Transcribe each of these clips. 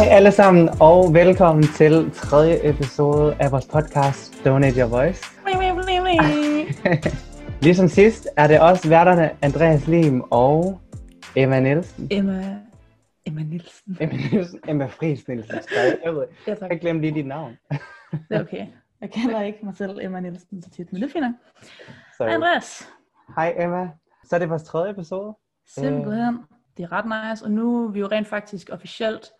Hej alle sammen, og velkommen til tredje episode af vores podcast Donate Your Voice. ligesom sidst er det også værterne Andreas Lim og Emma Nielsen. Emma, Emma Nielsen. Emma Nielsen. Emma Friis Nielsen. Jeg, ved, Ja, tak. jeg glemte lige dit navn. Det er okay. Jeg kender ikke mig selv Emma Nielsen så tit, men det finder Hej Andreas. hej Emma. Så er det vores tredje episode. Simpelthen. Det er ret nice, og nu er vi jo rent faktisk officielt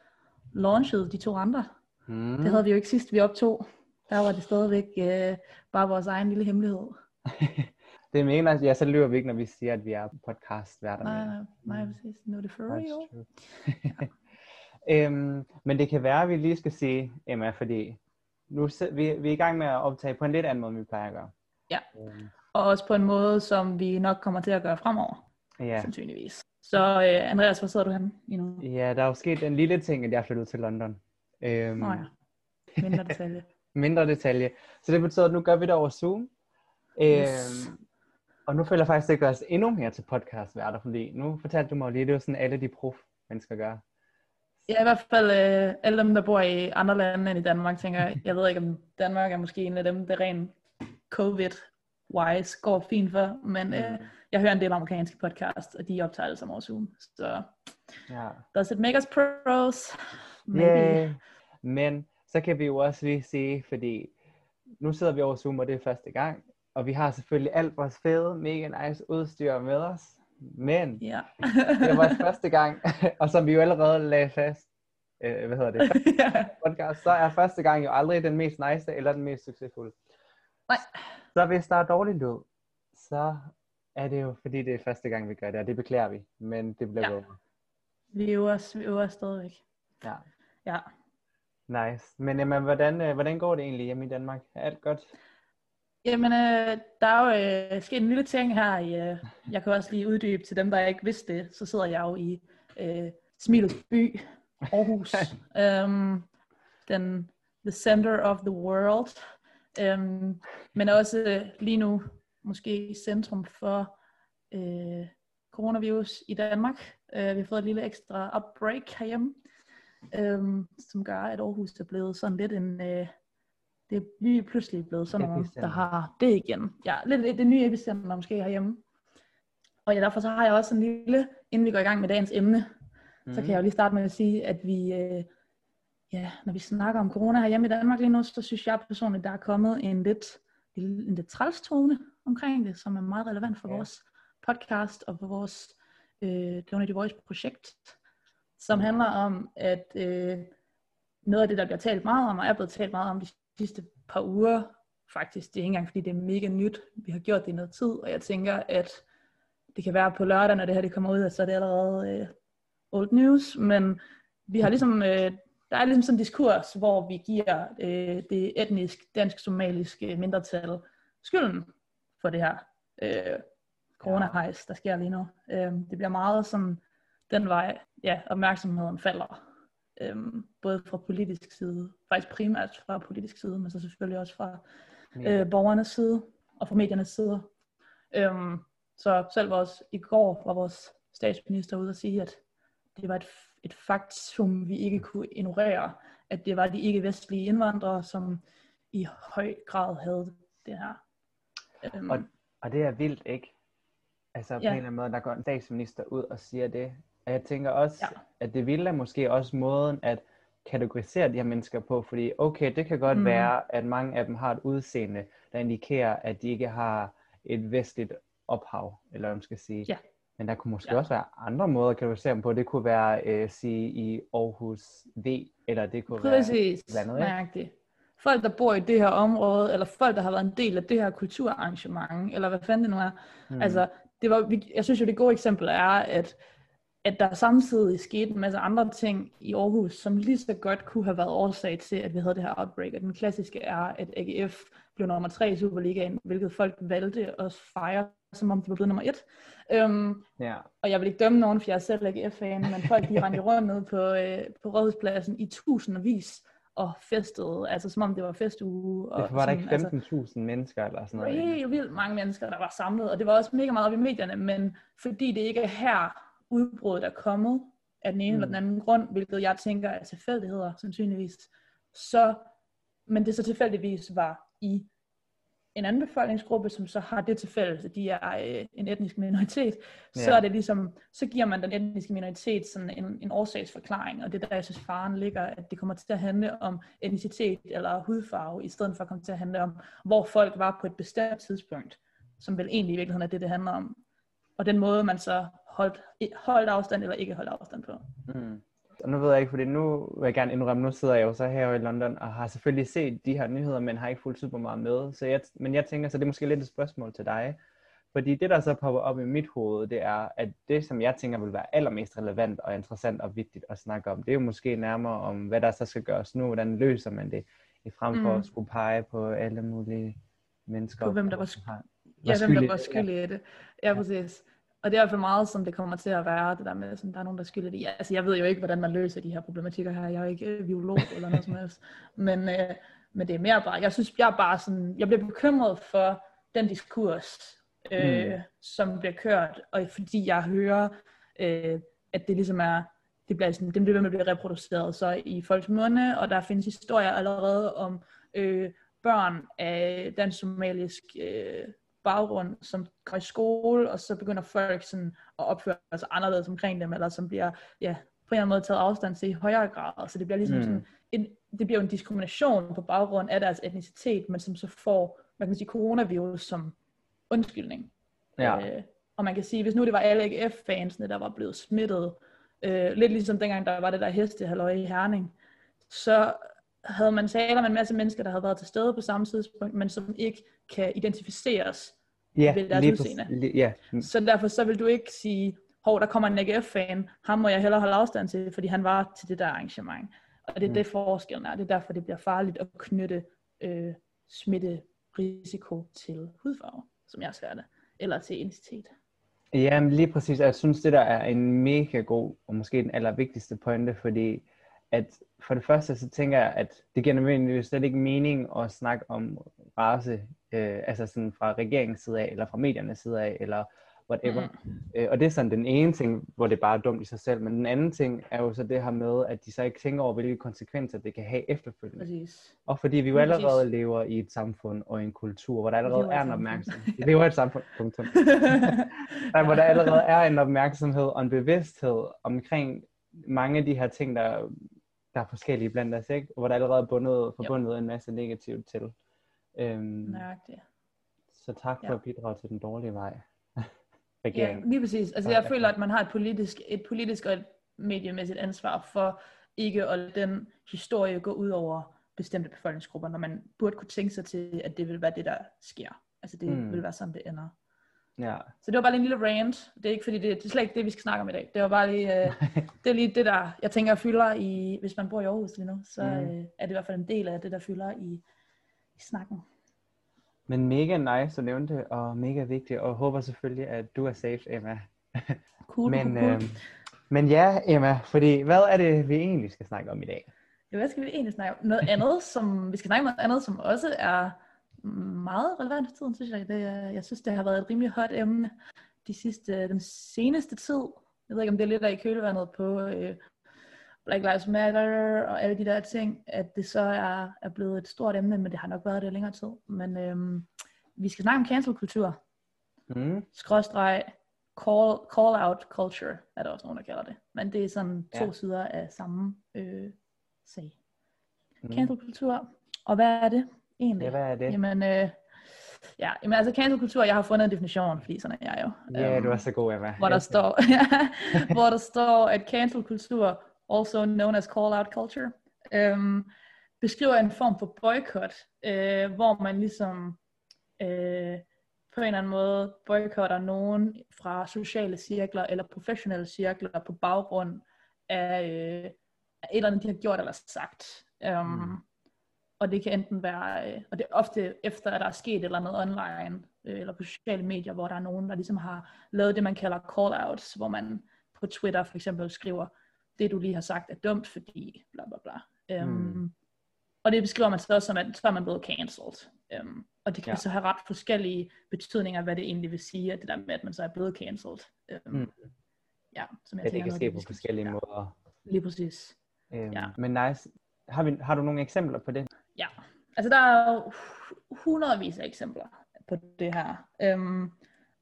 launchet de to andre. Hmm. Det havde vi jo ikke sidst, vi optog. Der var det stadigvæk øh, bare vores egen lille hemmelighed. Det er nice. Ja, så lyver vi ikke, når vi siger, at vi er podcast værterne. Nej, nej, nej, præcis. Nu er det for real. Øhm, men det kan være, at vi lige skal sige, Emma, fordi nu vi, vi er i gang med at optage på en lidt anden måde, end vi plejer at gøre. Ja. Øhm, Og også på en måde, som vi nok kommer til at gøre fremover, ja. sandsynligvis. Så øh, Andreas, hvor sidder du henne lige nu? ja, der er jo sket en lille ting, at jeg er flyttet til London. Øhm, Nå ja, mindre detalje. Mindre detalje. Så det betyder, at nu gør vi det over Zoom. Øhm, Yes. Og nu føler jeg faktisk, at det gør os endnu mere til podcastværter, fordi nu fortalte du mig jo lige, det er jo sådan, alle de prof-mennesker gør. Ja, i hvert fald øh, alle dem, der bor i andre lande end i Danmark, tænker jeg. Jeg ved ikke, om Danmark er måske en af dem, der rent covid-wise går fint for, men øh, Mm. jeg hører en del amerikanske podcast, og de optager alle sammen over Zoom. Så Ja. does it make us pros? Maybe. Yeah. Men så kan vi jo også lige sige, fordi nu sidder vi over Zoom, og det er første gang, og vi har selvfølgelig alt vores fede, mega nice udstyr med os. Men Ja. det er vores første gang, og som vi jo allerede lagde fast, øh, hvad hedder det, podcast, så er første gang jo aldrig den mest nice eller den mest succesfulde. Nej. Så hvis der er dårlig lyd, så er det jo fordi, det er første gang, vi gør det, og det beklager vi, men det bliver Ja. bedre. Vi øver, vi øver stadigvæk. Ja. Ja. Nice. Men jamen, hvordan, øh, hvordan går det egentlig hjemme i Danmark? Er alt godt? Jamen, øh, der er jo øh, sket en lille ting her. I, øh, jeg kan også lige uddybe til dem, der ikke vidste det. Så sidder jeg jo i øh, Smilets by, Aarhus. um, den, the center of the world. Um, men også øh, lige nu måske centrum for øh, coronavirus i Danmark. Uh, vi har fået et lille ekstra outbreak herhjemme, um, som gør, at Aarhus er blevet sådan lidt en... Øh, det er lige pludselig blevet sådan Epicenter. der har det igen. Ja, lidt det, det nye epicenter måske herhjemme. Og ja, derfor så har jeg også en lille, inden vi går i gang med dagens emne, mm. så kan jeg jo lige starte med at sige, at vi, øh, ja, når vi snakker om corona herhjemme i Danmark lige nu, så synes jeg personligt, der er kommet en lidt, en lidt træls tone omkring det, som er meget relevant for Ja. vores podcast og for vores øh, Donate Voice projekt, som handler om, at øh, noget af det, der bliver talt meget om, og er blevet talt meget om de sidste par uger, faktisk, det er ikke engang fordi det er mega nyt, vi har gjort det i noget tid, og jeg tænker, at det kan være på lørdag, når det her det kommer ud, at så er det allerede øh, old news, men vi har ligesom, øh, der er ligesom sådan en diskurs, hvor vi giver øh, det etnisk dansk-somaliske mindretal skylden for det her øh, coronahejs, der sker lige nu. Øh, det bliver meget sådan den vej, ja, opmærksomheden falder. Øhm, både fra politisk side, faktisk primært fra politisk side, men så selvfølgelig også fra øh, borgernes side og fra mediernes side. Øhm, så selv vores, i går var vores statsminister ude at sige, at det var et, et faktum, vi ikke kunne ignorere, at det var de ikke-vestlige indvandrere, som i høj grad havde det her. Øhm, Og, og det er vildt, ikke? Altså på Ja. en eller anden måde, der går en statsminister ud og siger det. Og jeg tænker også, Ja. at det vilde er måske også måden at kategorisere de her mennesker på, fordi okay, det kan godt Mhm. være, at mange af dem har et udseende, der indikerer, at de ikke har et vestligt ophav, eller hvad man skal sige. Ja. Men der kunne måske Ja. også være andre måder at kategorisere dem på. Det kunne være øh, sige i Aarhus V, eller det kunne være Præcis, eller andet, nøjagtigt. Folk, der bor i det her område, eller folk, der har været en del af det her kulturarrangement, eller hvad fanden det nu er. Mm. Altså, det var, jeg synes jo, det gode eksempel er, at, at der samtidig skete en masse andre ting i Aarhus, som lige så godt kunne have været årsag til, at vi havde det her outbreak. Og den klassiske er, at AGF blev nummer tre i Superligaen, hvilket folk valgte at fejre, som om de var blevet nummer et. Um, ja. og jeg vil ikke dømme nogen, for jeg er selv AGF-fan, men folk de rendte rundt ned på, øh, på Rådhuspladsen i tusindvis og festede, altså som om det var festuge. Og Det var der sådan, ikke altså, 15.000 mennesker eller sådan det var noget. helt vildt mange mennesker, der var samlet, og det var også mega meget op i medierne, men fordi det ikke er her udbruddet er kommet, af den ene mm. eller den anden grund, hvilket jeg tænker er tilfældigheder, sandsynligvis, så, men det så tilfældigvis var i en anden befolkningsgruppe, som så har det til fælles, at de er øh, en etnisk minoritet, ja. så er det ligesom, så giver man den etniske minoritet sådan en, en årsagsforklaring, og det er der, jeg synes, faren ligger, at det kommer til at handle om etnicitet eller hudfarve, i stedet for at komme til at handle om, hvor folk var på et bestemt tidspunkt, som vel egentlig i virkeligheden er det, det handler om. Og den måde, man så holdt, holdt afstand eller ikke holdt afstand på. Mm. Og nu ved jeg ikke, fordi nu vil jeg gerne indrømme, nu sidder jeg jo så her i London, og har selvfølgelig set de her nyheder, men har ikke fulgt super meget med. Så jeg, men jeg tænker, så det er måske lidt et spørgsmål til dig. Fordi det, der så popper op i mit hoved, det er, at det, som jeg tænker vil være allermest relevant og interessant og vigtigt at snakke om, det er jo måske nærmere om, hvad der så skal gøres nu, hvordan løser man det, i frem for mm. at skulle pege på alle mulige mennesker. På hvem der var, sk- ja, hvem der var skyld i det. Ja, præcis. Og det er i hvert fald meget, som det kommer til at være, det der med, at der er nogen, der skylder det. Altså, jeg ved jo ikke, hvordan man løser de her problematikker her. Jeg er ikke øh, biolog eller noget som helst. Men, øh, men det er mere bare, jeg synes, jeg er bare sådan, jeg bliver bekymret for den diskurs, øh, mm. som bliver kørt, og fordi jeg hører, øh, at det ligesom er, det bliver sådan, det bliver ved med at blive reproduceret så i folks munde, og der findes historier allerede om øh, børn af dansk-somalisk øh, baggrund, som går i skole, og så begynder folk sådan at opføre sig anderledes omkring dem, eller som bliver ja, på en eller anden måde taget afstand til i højere grad. Så det bliver ligesom mm. sådan en, det bliver jo en diskrimination på baggrund af deres etnicitet, men som så får, man kan sige, coronavirus som undskyldning. Ja. Øh, og man kan sige, hvis nu det var alle AGF-fansene, der var blevet smittet, øh, lidt ligesom dengang, der var det der hestehalløj i Herning, så havde man talt om en masse mennesker, der havde været til stede på samme tidspunkt, men som ikke kan identificeres ja, ved deres udseende. Lige, ja. Så derfor så vil du ikke sige, hov, der kommer en AGF-fan, ham må jeg hellere holde afstand til, fordi han var til det der arrangement. Og det er mm. det forskellen er. Det er derfor, det bliver farligt at knytte øh, smitterisiko til hudfarve, som jeg ser det, eller til identitet. Ja, lige præcis. Jeg synes, det der er en mega god, og måske den allervigtigste pointe, fordi at for det første, så tænker jeg, at det giver nødvendigvis slet ikke mening at snakke om race, øh, altså sådan fra regeringens side af, eller fra mediernes side af, eller whatever. Mm. Øh, og det er sådan den ene ting, hvor det bare er dumt i sig selv, men den anden ting er jo så det her med, at de så ikke tænker over, hvilke konsekvenser det kan have efterfølgende. Præcis. Og fordi vi jo allerede Præcis. lever i et samfund og en kultur, hvor der allerede er en opmærksomhed. Vi lever i et samfund, punktum. der, hvor der allerede er en opmærksomhed og en bevidsthed omkring mange af de her ting, der der er forskellige blandt os, ikke? hvor der allerede er bundet, forbundet jo. en masse negativt til. Øhm, Nøjagtigt. Så tak for ja. at bidrage til den dårlige vej. Ja, lige præcis. Altså jeg føler, at man har et politisk, et politisk og et mediemæssigt ansvar for ikke at lade den historie gå ud over bestemte befolkningsgrupper, når man burde kunne tænke sig til, at det vil være det, der sker. Altså det mm. vil være sådan, det ender. Ja. Så det var bare lige en lille rant. Det er ikke fordi, det, det er slet ikke det, vi skal snakke om i dag. Det var bare lige, øh, det er lige det, der jeg tænker fylder i, hvis man bor i Aarhus lige nu, så mm. øh, er det i hvert fald en del af det, der fylder i, i snakken. Men mega nice at nævne det, og mega vigtigt, og håber selvfølgelig, at du er safe, Emma. Cool, men, cool. Øh, men ja, Emma, fordi hvad er det, vi egentlig skal snakke om i dag? Ja, hvad skal vi egentlig snakke om? Noget andet, som vi skal snakke om noget andet, som også er meget relevant for tiden, synes jeg. Det, jeg synes, det har været et rimelig hot emne de sidste, den seneste tid. Jeg ved ikke, om det er lidt af i kølvandet på øh, Black Lives Matter og alle de der ting, at det så er, er blevet et stort emne, men det har nok været det længere tid. Men øh, vi skal snakke om cancel-kultur. Mm. Skråstreg, call, call out culture, er der også nogen, der kalder det. Men det er sådan to ja. sider af samme øh, sag. Mm. Cancel-kultur. Og hvad er det? Egentlig? Ja, hvad er det? Jamen, øh, ja, jamen altså cancel-kultur, jeg har fundet en definition, fordi sådan er jeg jo. Ja, um, du er så god, Emma. Hvor der, står, hvor der står, at cancel-kultur, also known as call-out culture, um, beskriver en form for boykot, øh, hvor man ligesom øh, på en eller anden måde boykotter nogen fra sociale cirkler eller professionelle cirkler på baggrund af, øh, af et eller andet, de har gjort eller sagt. Um, mm. Og det kan enten være, øh, og det er ofte efter, at der er sket et eller andet online, øh, eller på sociale medier, hvor der er nogen, der ligesom har lavet det, man kalder call-outs, hvor man på Twitter for eksempel skriver, det du lige har sagt er dumt, fordi bla bla bla. Øhm, mm. Og det beskriver man så også som, at så er man blevet cancelled. Um, og det kan ja. så have ret forskellige betydninger, hvad det egentlig vil sige, at det der med, at man så er blevet cancelled. Um, mm. ja, som jeg det tænker, kan er ske noget, på forskellige måder. Lige præcis. Øhm, Ja. Men nice. Har, vi, har du nogle eksempler på det? Ja, altså der er jo hundredvis af eksempler på det her. Øhm,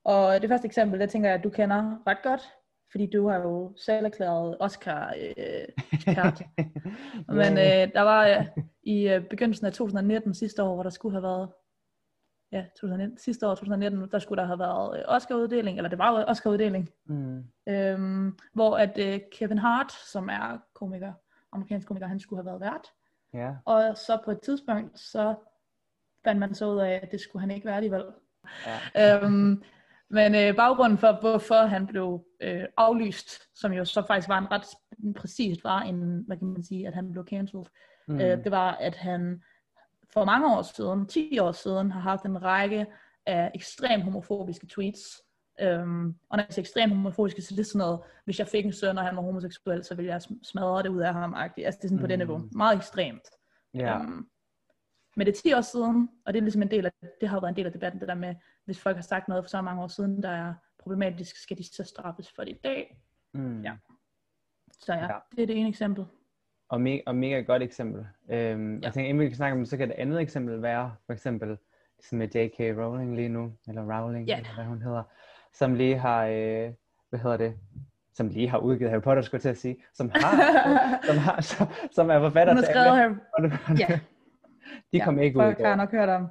og det første eksempel, det tænker jeg, at du kender ret godt, fordi du har jo selv erklæret Oscar-ekspert. Men øh, der var øh, i øh, begyndelsen af 2019 sidste år, hvor der skulle have været, ja, 2019, sidste år 2019, der skulle der have været øh, Oscar-uddeling, eller det var jo Oscar-uddeling, mm. øhm, hvor at øh, Kevin Hart, som er komiker, amerikansk komiker, han skulle have været vært. Ja. Og så på et tidspunkt, så fandt man så ud af, at det skulle han ikke være alligevel. ja. øhm, men øh, baggrunden for, hvorfor han blev øh, aflyst, som jo så faktisk var en ret præcist var en, hvad kan man sige, at han blev cancelled, Mm. øh, det var, at han for mange år siden, 10 år siden, har haft en række af ekstremt homofobiske tweets. Øhm, og når jeg siger ekstremt homofobiske, så det er sådan noget, hvis jeg fik en søn, og han var homoseksuel, så ville jeg sm- smadre det ud af ham. -agtigt. Altså det er sådan mm. på det Mm. niveau. Meget ekstremt. ja. Øhm, men det er 10 år siden, og det er ligesom en del af, det har jo været en del af debatten, det der med, hvis folk har sagt noget for så mange år siden, der er problematisk, skal de så straffes for det i dag. Mm. ja. Så ja, Ja. det er det ene eksempel. Og, me- og mega godt eksempel. Øhm, ja. Jeg tænker, inden vi kan snakke om så kan det andet eksempel være, for eksempel, som med J.K. Rowling lige nu, eller Rowling, Ja. eller hvad hun hedder, som lige har, øh, hvad hedder det, som lige har udgivet Harry Potter, skulle jeg til at sige, som har, som, har som, som er forfatter til skrevet her. Potter. Ja. De kom ikke ud Folk har nok hørt om.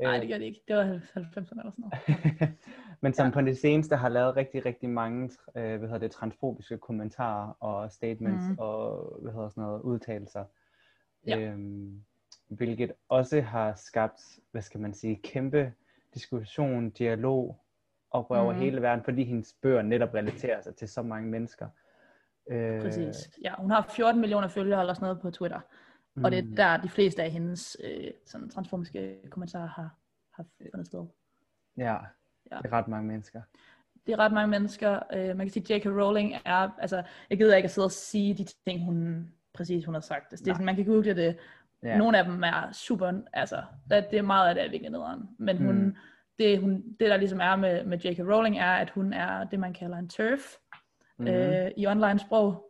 Nej, Øh, det gør det ikke. Det var 90'erne eller sådan noget. Men som Ja. på det seneste har lavet rigtig, rigtig mange øh, hvad hedder det, transfobiske kommentarer og statements Mhm. og hvad hedder sådan noget, udtalelser. Ja. Øhm, hvilket også har skabt, hvad skal man sige, kæmpe diskussion, dialog op over Mhm. hele verden, fordi hendes bøger netop relaterer sig til så mange mennesker. Øh, Præcis. Ja, hun har 14 millioner følgere eller sådan noget på Twitter. Og det er mm, der, de fleste af hendes øh, sådan transformiske kommentarer har, har fundet sted. Ja, Ja. det er ret mange mennesker. Det er ret mange mennesker. Øh, man kan sige, at J.K. Rowling er, altså, jeg gider ikke at sidde og sige de ting, hun præcis hun har sagt. Altså, det er sådan, man kan google det. Ja. Ja. Nogle af dem er super, altså, det, det er meget af det er virkelig nederen. Men hun, Mm. Det, hun, det, der ligesom er med, med J.K. Rowling, er, at hun er det, man kalder en turf Mhm. øh, i online sprog.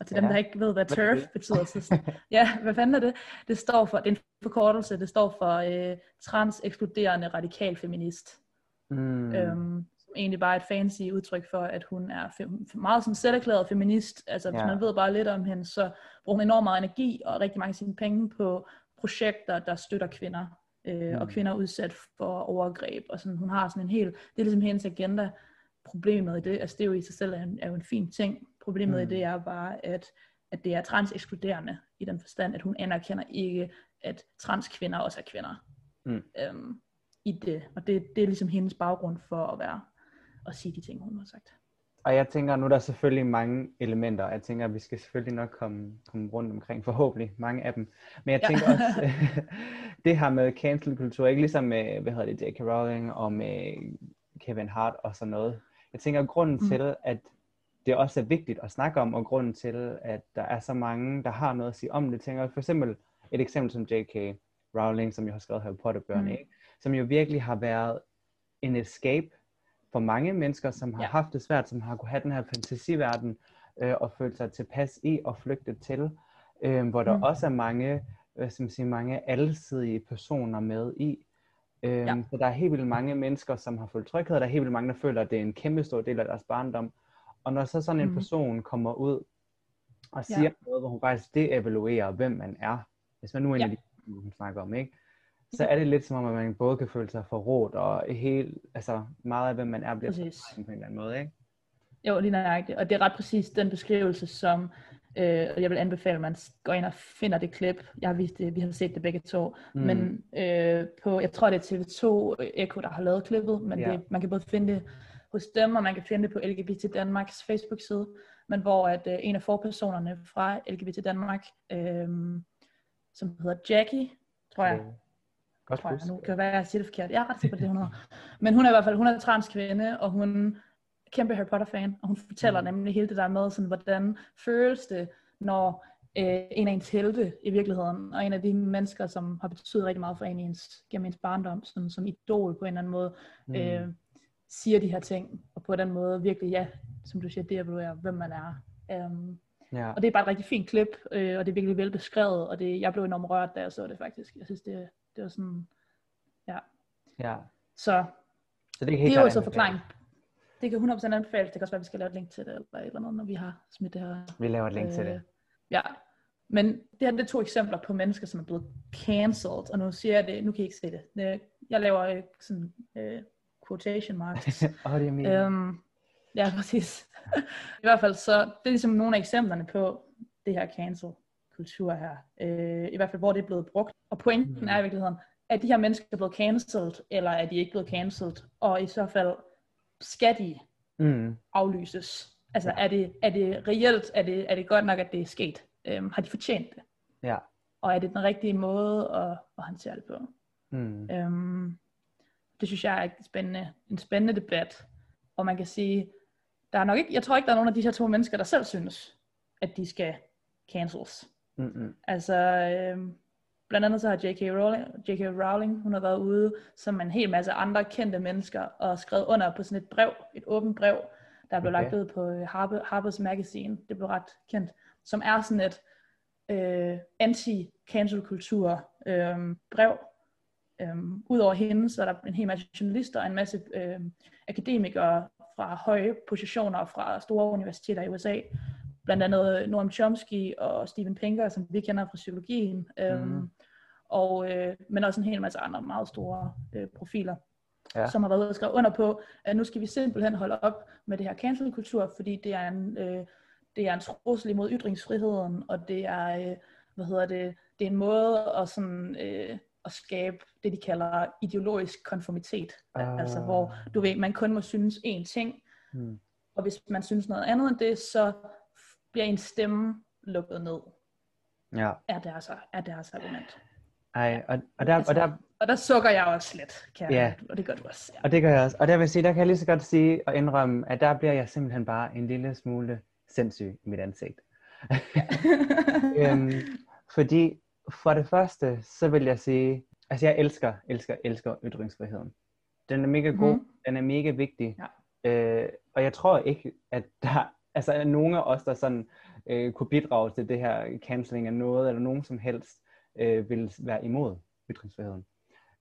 Og til dem, Ja. der ikke ved, hvad Hvad turf det? betyder, så ja, hvad fanden er det? Det står for, det er en forkortelse, det står for øh, trans-ekskluderende radikal feminist. Mm. Øhm, som egentlig bare er et fancy udtryk for, at hun er fem, meget sådan selverklæret feminist. Altså hvis Ja. man ved bare lidt om hende, så bruger hun enormt meget energi og rigtig mange af sine penge på projekter, der støtter kvinder. Øh, Mm. Og kvinder er udsat for overgreb. Og sådan, hun har sådan en hel, det er ligesom hendes agenda. Problemet i det, altså det er jo i sig selv er, en, er jo en fin ting. Problemet Mm. i det er bare, at, at det er transekskluderende i den forstand, at hun anerkender ikke, at transkvinder også er kvinder. Mm. Øhm, i det. Og det, det er ligesom hendes baggrund for at være at sige de ting, hun har sagt. Og jeg tænker, nu er der selvfølgelig mange elementer, jeg tænker, at vi skal selvfølgelig nok komme, komme rundt omkring, forhåbentlig mange af dem. Men jeg Ja. tænker også, det her med cancel-kultur, ikke ligesom med, hvad hedder det, J.K. Rowling og med Kevin Hart og sådan noget. Jeg tænker, grunden Mm. til, at det også er vigtigt at snakke om, og grunden til, at der er så mange, der har noget at sige om det, tænker jeg for eksempel et eksempel som J.K. Rowling, som jo har skrevet Harry Potter-bøgerne, Mm. ikke? som jo virkelig har været en escape for mange mennesker, som har Ja. haft det svært, som har kunne have den her fantasiverden øh, og følt sig tilpas i og flygte til, øh, hvor der Mm. også er mange, hvad skal man sige, mange alsidige personer med i. Øh, Ja. Så der er helt vildt mange mennesker, som har følt tryghed, og der er helt vildt mange, der føler, at det er en kæmpe stor del af deres barndom. Og når så sådan en Mm. person kommer ud og Ja. siger noget, hvor hun faktisk deevaluerer, hvem man er, hvis man nu er en Ja. af de hun snakker om, ikke? Så er det lidt som om, at man både kan føle sig forrådt, og helt, altså meget af, hvem man er, bliver Præcis. på en eller anden måde, ikke? Jo, lige nøjagtigt. Og det er ret præcis den beskrivelse, som øh, og jeg vil anbefale, at man går ind og finder det klip. Jeg har vist det, vi har set det begge to. Mm. Men øh, på, jeg tror det er TV2 Eko, der har lavet klippet, men Ja. det, man kan både finde det hos dem, og man kan finde det på LGBT Danmarks Facebook-side, men hvor at øh, en af forpersonerne fra LGBT Danmark, øh, som hedder Jackie, tror jeg, Øh, Godt tror jeg, nu kan det være, at jeg siger det forkert. Jeg er ret sikker på det, hun hedder. Men hun er i hvert fald, hun er en transkvinde, og hun er kæmpe Harry Potter-fan, og hun fortæller Mm. nemlig hele det der med, sådan, hvordan føles det, når øh, en af ens helte i virkeligheden, og en af de mennesker, som har betydet rigtig meget for en ens, gennem ens barndom, som, som idol på en eller anden måde, Mm. øh, siger de her ting, og på den måde virkelig, ja, som du siger, devaluerer, hvem man er. Um, Ja. og det er bare et rigtig fint klip, øh, og det er virkelig velbeskrevet, og det, jeg blev enormt rørt, da jeg så det faktisk. Jeg synes, det, det var sådan, ja. ja. Så Så det er, helt det er jo anbefales. forklaring. Det kan 100% anbefales. Det kan også være, at vi skal lave et link til det, eller et eller andet, når vi har smidt det her. Vi laver et link til Øh, det. Ja, men det her det er to eksempler på mennesker, som er blevet cancelled, og nu siger jeg det, nu kan I ikke se det. Øh, Jeg laver øh, sådan øh, quotation marks. Åh, det er min. øhm, ja, præcis. I hvert fald så, det er ligesom nogle af eksemplerne på det her cancel kultur her. Øh, I hvert fald, hvor det er blevet brugt. Og pointen Mm. er i virkeligheden, er de her mennesker blevet cancelled, eller er de ikke blevet cancelled? Og i så fald, skal de Mm. aflyses? Altså, er det, er det reelt, er det, er det godt nok, at det er sket? Øhm, har de fortjent det? Ja. Og er det den rigtige måde at, at håndtere det på? Mm. Øhm, det synes jeg er et spændende, en spændende debat. Og man kan sige, der er nok ikke, jeg tror ikke, der er nogen af de her to mennesker, der selv synes, at de skal cancels. Mm-mm. Altså, øhm, blandt andet så har J.K. Rowling, J.K. Rowling, hun har været ude som en hel masse andre kendte mennesker, og skrevet under på sådan et brev, et åbent brev, der blev Okay. lagt ud på øh, Harper, Harper's Magazine, det blev ret kendt, som er sådan et øh, anti-cancel-kultur øh, brev. Øhm, Udover hende, så er der en hel masse journalister og en masse øh, akademikere fra høje positioner fra store universiteter i USA. Blandt andet Noam Chomsky og Steven Pinker, som vi kender fra psykologien. Øhm, Mhm. og, øh, men også en hel masse andre meget store øh, profiler, Ja. som har været ude og skrevet under på, at nu skal vi simpelthen holde op med det her cancel-kultur, fordi det er en, øh, det er en trussel imod ytringsfriheden, og det er, øh, hvad hedder det, det er en måde at, sådan, øh, at skabe det, de kalder ideologisk konformitet. Ah. Altså hvor, du ved, man kun må synes én ting, Mm. og hvis man synes noget andet end det, så bliver en stemme lukket ned, Ja. er deres, er deres argument. Ej, og, og, der, og, der, Og der sukker jeg også lidt, kan Ja. og det gør du også. Ja. og det gør jeg også. Og der vil sige, der kan jeg lige så godt sige og indrømme, at der bliver jeg simpelthen bare en lille smule sindssyg i mit ansigt. øhm, fordi for det første, så vil jeg sige, altså jeg elsker, elsker, elsker ytringsfriheden. Den er mega god, Mhm. den er mega vigtig. Øh, og jeg tror ikke, at der altså, er nogen af os, der sådan øh, kunne bidrage til det her cancelling af noget, eller nogen som helst øh, vil være imod ytringsfriheden.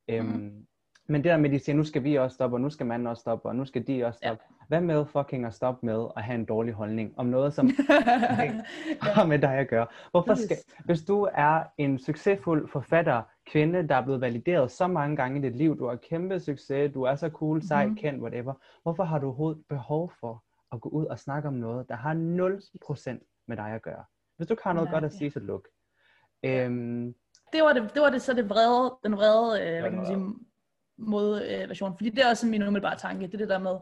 Øhm, Mhm. men det der med, at de siger, nu skal vi også stoppe, og nu skal manden også stoppe, og nu skal de også stoppe. Ja. Hvad med fucking at stoppe med at have en dårlig holdning om noget, som har med dig at gøre. Hvorfor skal, hvis du er en succesfuld forfatter, kvinde, der er blevet valideret så mange gange i dit liv, du har kæmpe succes, du er så cool, sej, Mhm. kendt, whatever. Hvorfor har du overhovedet behov for at gå ud og snakke om noget, der har 0% med dig at gøre? Hvis du ikke har noget Nej, godt at ja. sige, så luk. Øhm, det var det, det var det så det vrede, den vrede, øh, hvad kan man Ja. sige, mod øh. Fordi det er også min umiddelbare tanke, det er det der med,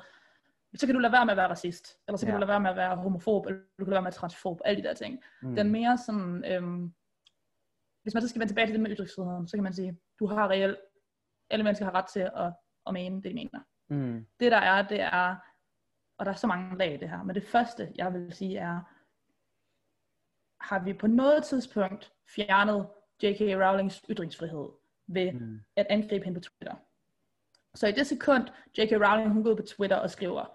så kan du lade være med at være racist, eller så kan Ja. du lade være med at være homofob, eller du kan lade være med at være transfob, alle de der ting. mm, Den mere sådan, øhm, hvis man så skal vende tilbage til det med ytringsfriheden, så kan man sige, du har reelt, alle mennesker har ret til at, at mene det, de mener. mm, Det der er, det er, og der er så mange lag i det her, men det første, jeg vil sige er, har vi på noget tidspunkt fjernet J.K. Rowlings ytringsfrihed ved mm, at angribe hende på Twitter. Så i det sekund, J.K. Rowling hun går ud på Twitter og skriver,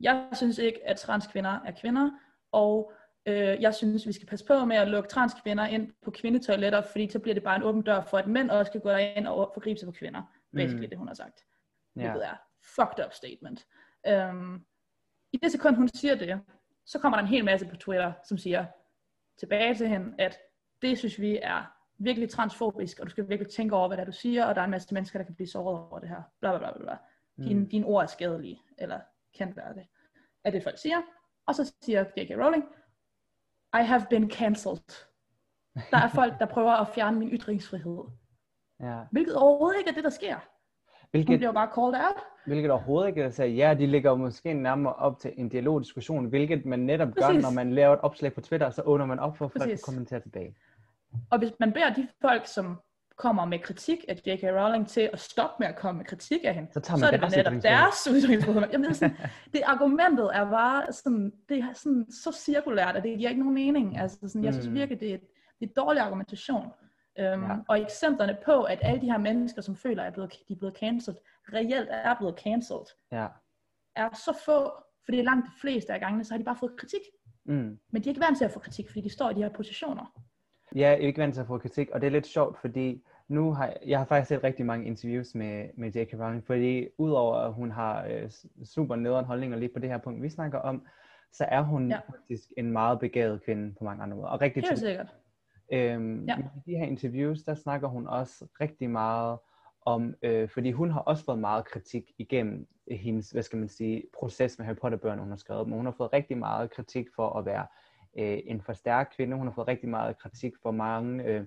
jeg synes ikke, at transkvinder er kvinder, og øh, jeg synes, vi skal passe på med at lukke transkvinder ind på kvindetoiletter, fordi så bliver det bare en åben dør for, at mænd også skal gå derind og forgribe sig på kvinder. Basically Mm. det, hun har sagt. ja, Hvilket er fucked up statement. Um, I det sekund, hun siger det, så kommer der en hel masse på Twitter, som siger tilbage til hende, at det synes vi er virkelig transfobisk, og du skal virkelig tænke over, hvad det er, du siger, og der er en masse mennesker, der kan blive såret over det her. Bla, bla, bla, bla. Dine, mm, dine ord er skadelige, eller kan være det. Er det, folk siger. Og så siger J.K. Rowling, I have been cancelled. Der er folk, der prøver at fjerne min ytringsfrihed. ja. Hvilket overhovedet ikke er det, der sker. Hun Hvilket, bliver bare called out. hvilket overhovedet ikke er ja, de ligger jo måske nærmere op til en dialogdiskussion, hvilket man netop gør, Præcis. når man laver et opslag på Twitter, så åbner man op for, at folk kan kommentere tilbage. Og hvis man beder de folk, som kommer med kritik af J.K. Rowling til at stoppe med at komme med kritik af hende, Så tager så man er det netop deres ytringsfrihed. Jamen, det, er sådan, det argumentet er bare sådan, det er sådan så cirkulært, at det giver ikke nogen mening. Altså, sådan, jeg synes Mm. virkelig, det er, et, det er dårlig argumentation. Um, Ja. ja. Og eksemplerne på, at alle de her mennesker, som føler, at de er blevet cancelled, reelt er blevet cancelled, Ja. er så få, fordi langt de fleste af gangene, så har de bare fået kritik. Mm. Men de er ikke vant til at få kritik, fordi de står i de her positioner. Jeg er ikke vant til at få kritik, og det er lidt sjovt, fordi nu har jeg har faktisk set rigtig mange interviews med, med J.K. Rowling, fordi udover at hun har øh, super nederen holdninger lige på det her punkt, vi snakker om, så er hun Ja. ja. faktisk en meget begavet kvinde på mange andre måder, og rigtig Helt sikkert. Øhm, Ja. I de her interviews, der snakker hun også rigtig meget om, øh, fordi hun har også fået meget kritik igennem hendes, hvad skal man sige, proces med Harry Potter-bøgerne, hun har skrevet, men hun har fået rigtig meget kritik for at være øh, en for stærk kvinde, hun har fået rigtig meget kritik for mange øh,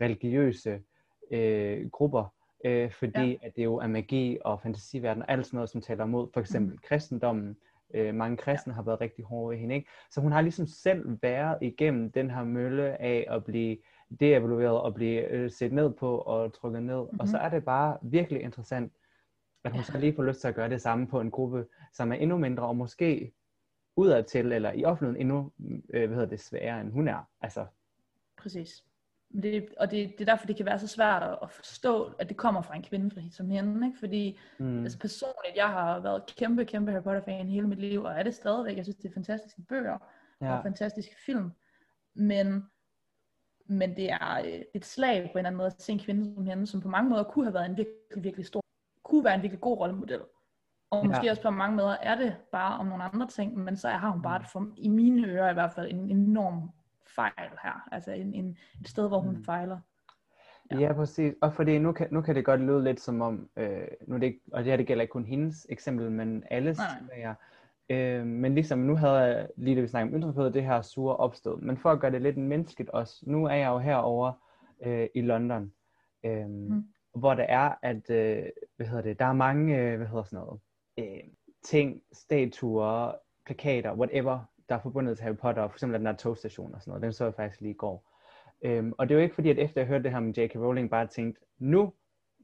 religiøse øh, grupper, øh, fordi Ja. at det jo er magi og fantasiverden og alt sådan noget, som taler imod for eksempel mm. kristendommen. Øh, mange kristne har været rigtig hårde ved hende, ikke? Så hun har ligesom selv været igennem den her mølle af at blive deevalueret og blive øh, set ned på og trykket ned. Mm-hmm. Og så er det bare virkelig interessant, at hun ja. så lige får lyst til at gøre det samme på en gruppe, som er endnu mindre og måske udadtil eller i offentligheden endnu øh, hvad hedder det, sværere end hun er. Altså, Præcis. Det, og det, det er derfor, det kan være så svært at, at forstå, at det kommer fra en kvinde som hende. Ikke? Fordi mm, altså personligt, jeg har været kæmpe, kæmpe Harry Potter-fan hele mit liv, og er det stadigvæk. Jeg synes, det er fantastiske bøger ja. og fantastiske film. Men, men det er øh, et slag på en eller anden måde at se en kvinde som hende, som på mange måder kunne have været en virkelig, virkelig stor, kunne være en virkelig god rollemodel. Og Ja. måske også på mange måder er det bare om nogle andre ting, men så har hun bare et for, i mine ører i hvert fald en enorm fejl her. Altså en, en, et sted, hvor hun Mm. fejler. Ja. ja, præcis. Og fordi nu kan, nu kan det godt lyde lidt som om, øh, nu det og det her det gælder ikke kun hendes eksempel, men alles, jeg. Øh, men ligesom nu havde jeg lige det vi snakkede om ytringsfrihed, det her sure opstød. Men for at gøre det lidt menneskeligt også, nu er jeg jo herovre øh, i London, øh, Mm. hvor det er, at, øh, hvad hedder det, der er mange, øh, hvad hedder sådan noget, øh, ting, statuer, plakater, whatever, der er forbundet til Harry Potter, for eksempel den der togstation og sådan noget, den så jeg faktisk lige i går. Øhm, og det er jo ikke fordi, at efter jeg hørte det her med J.K. Rowling, bare tænkte, nu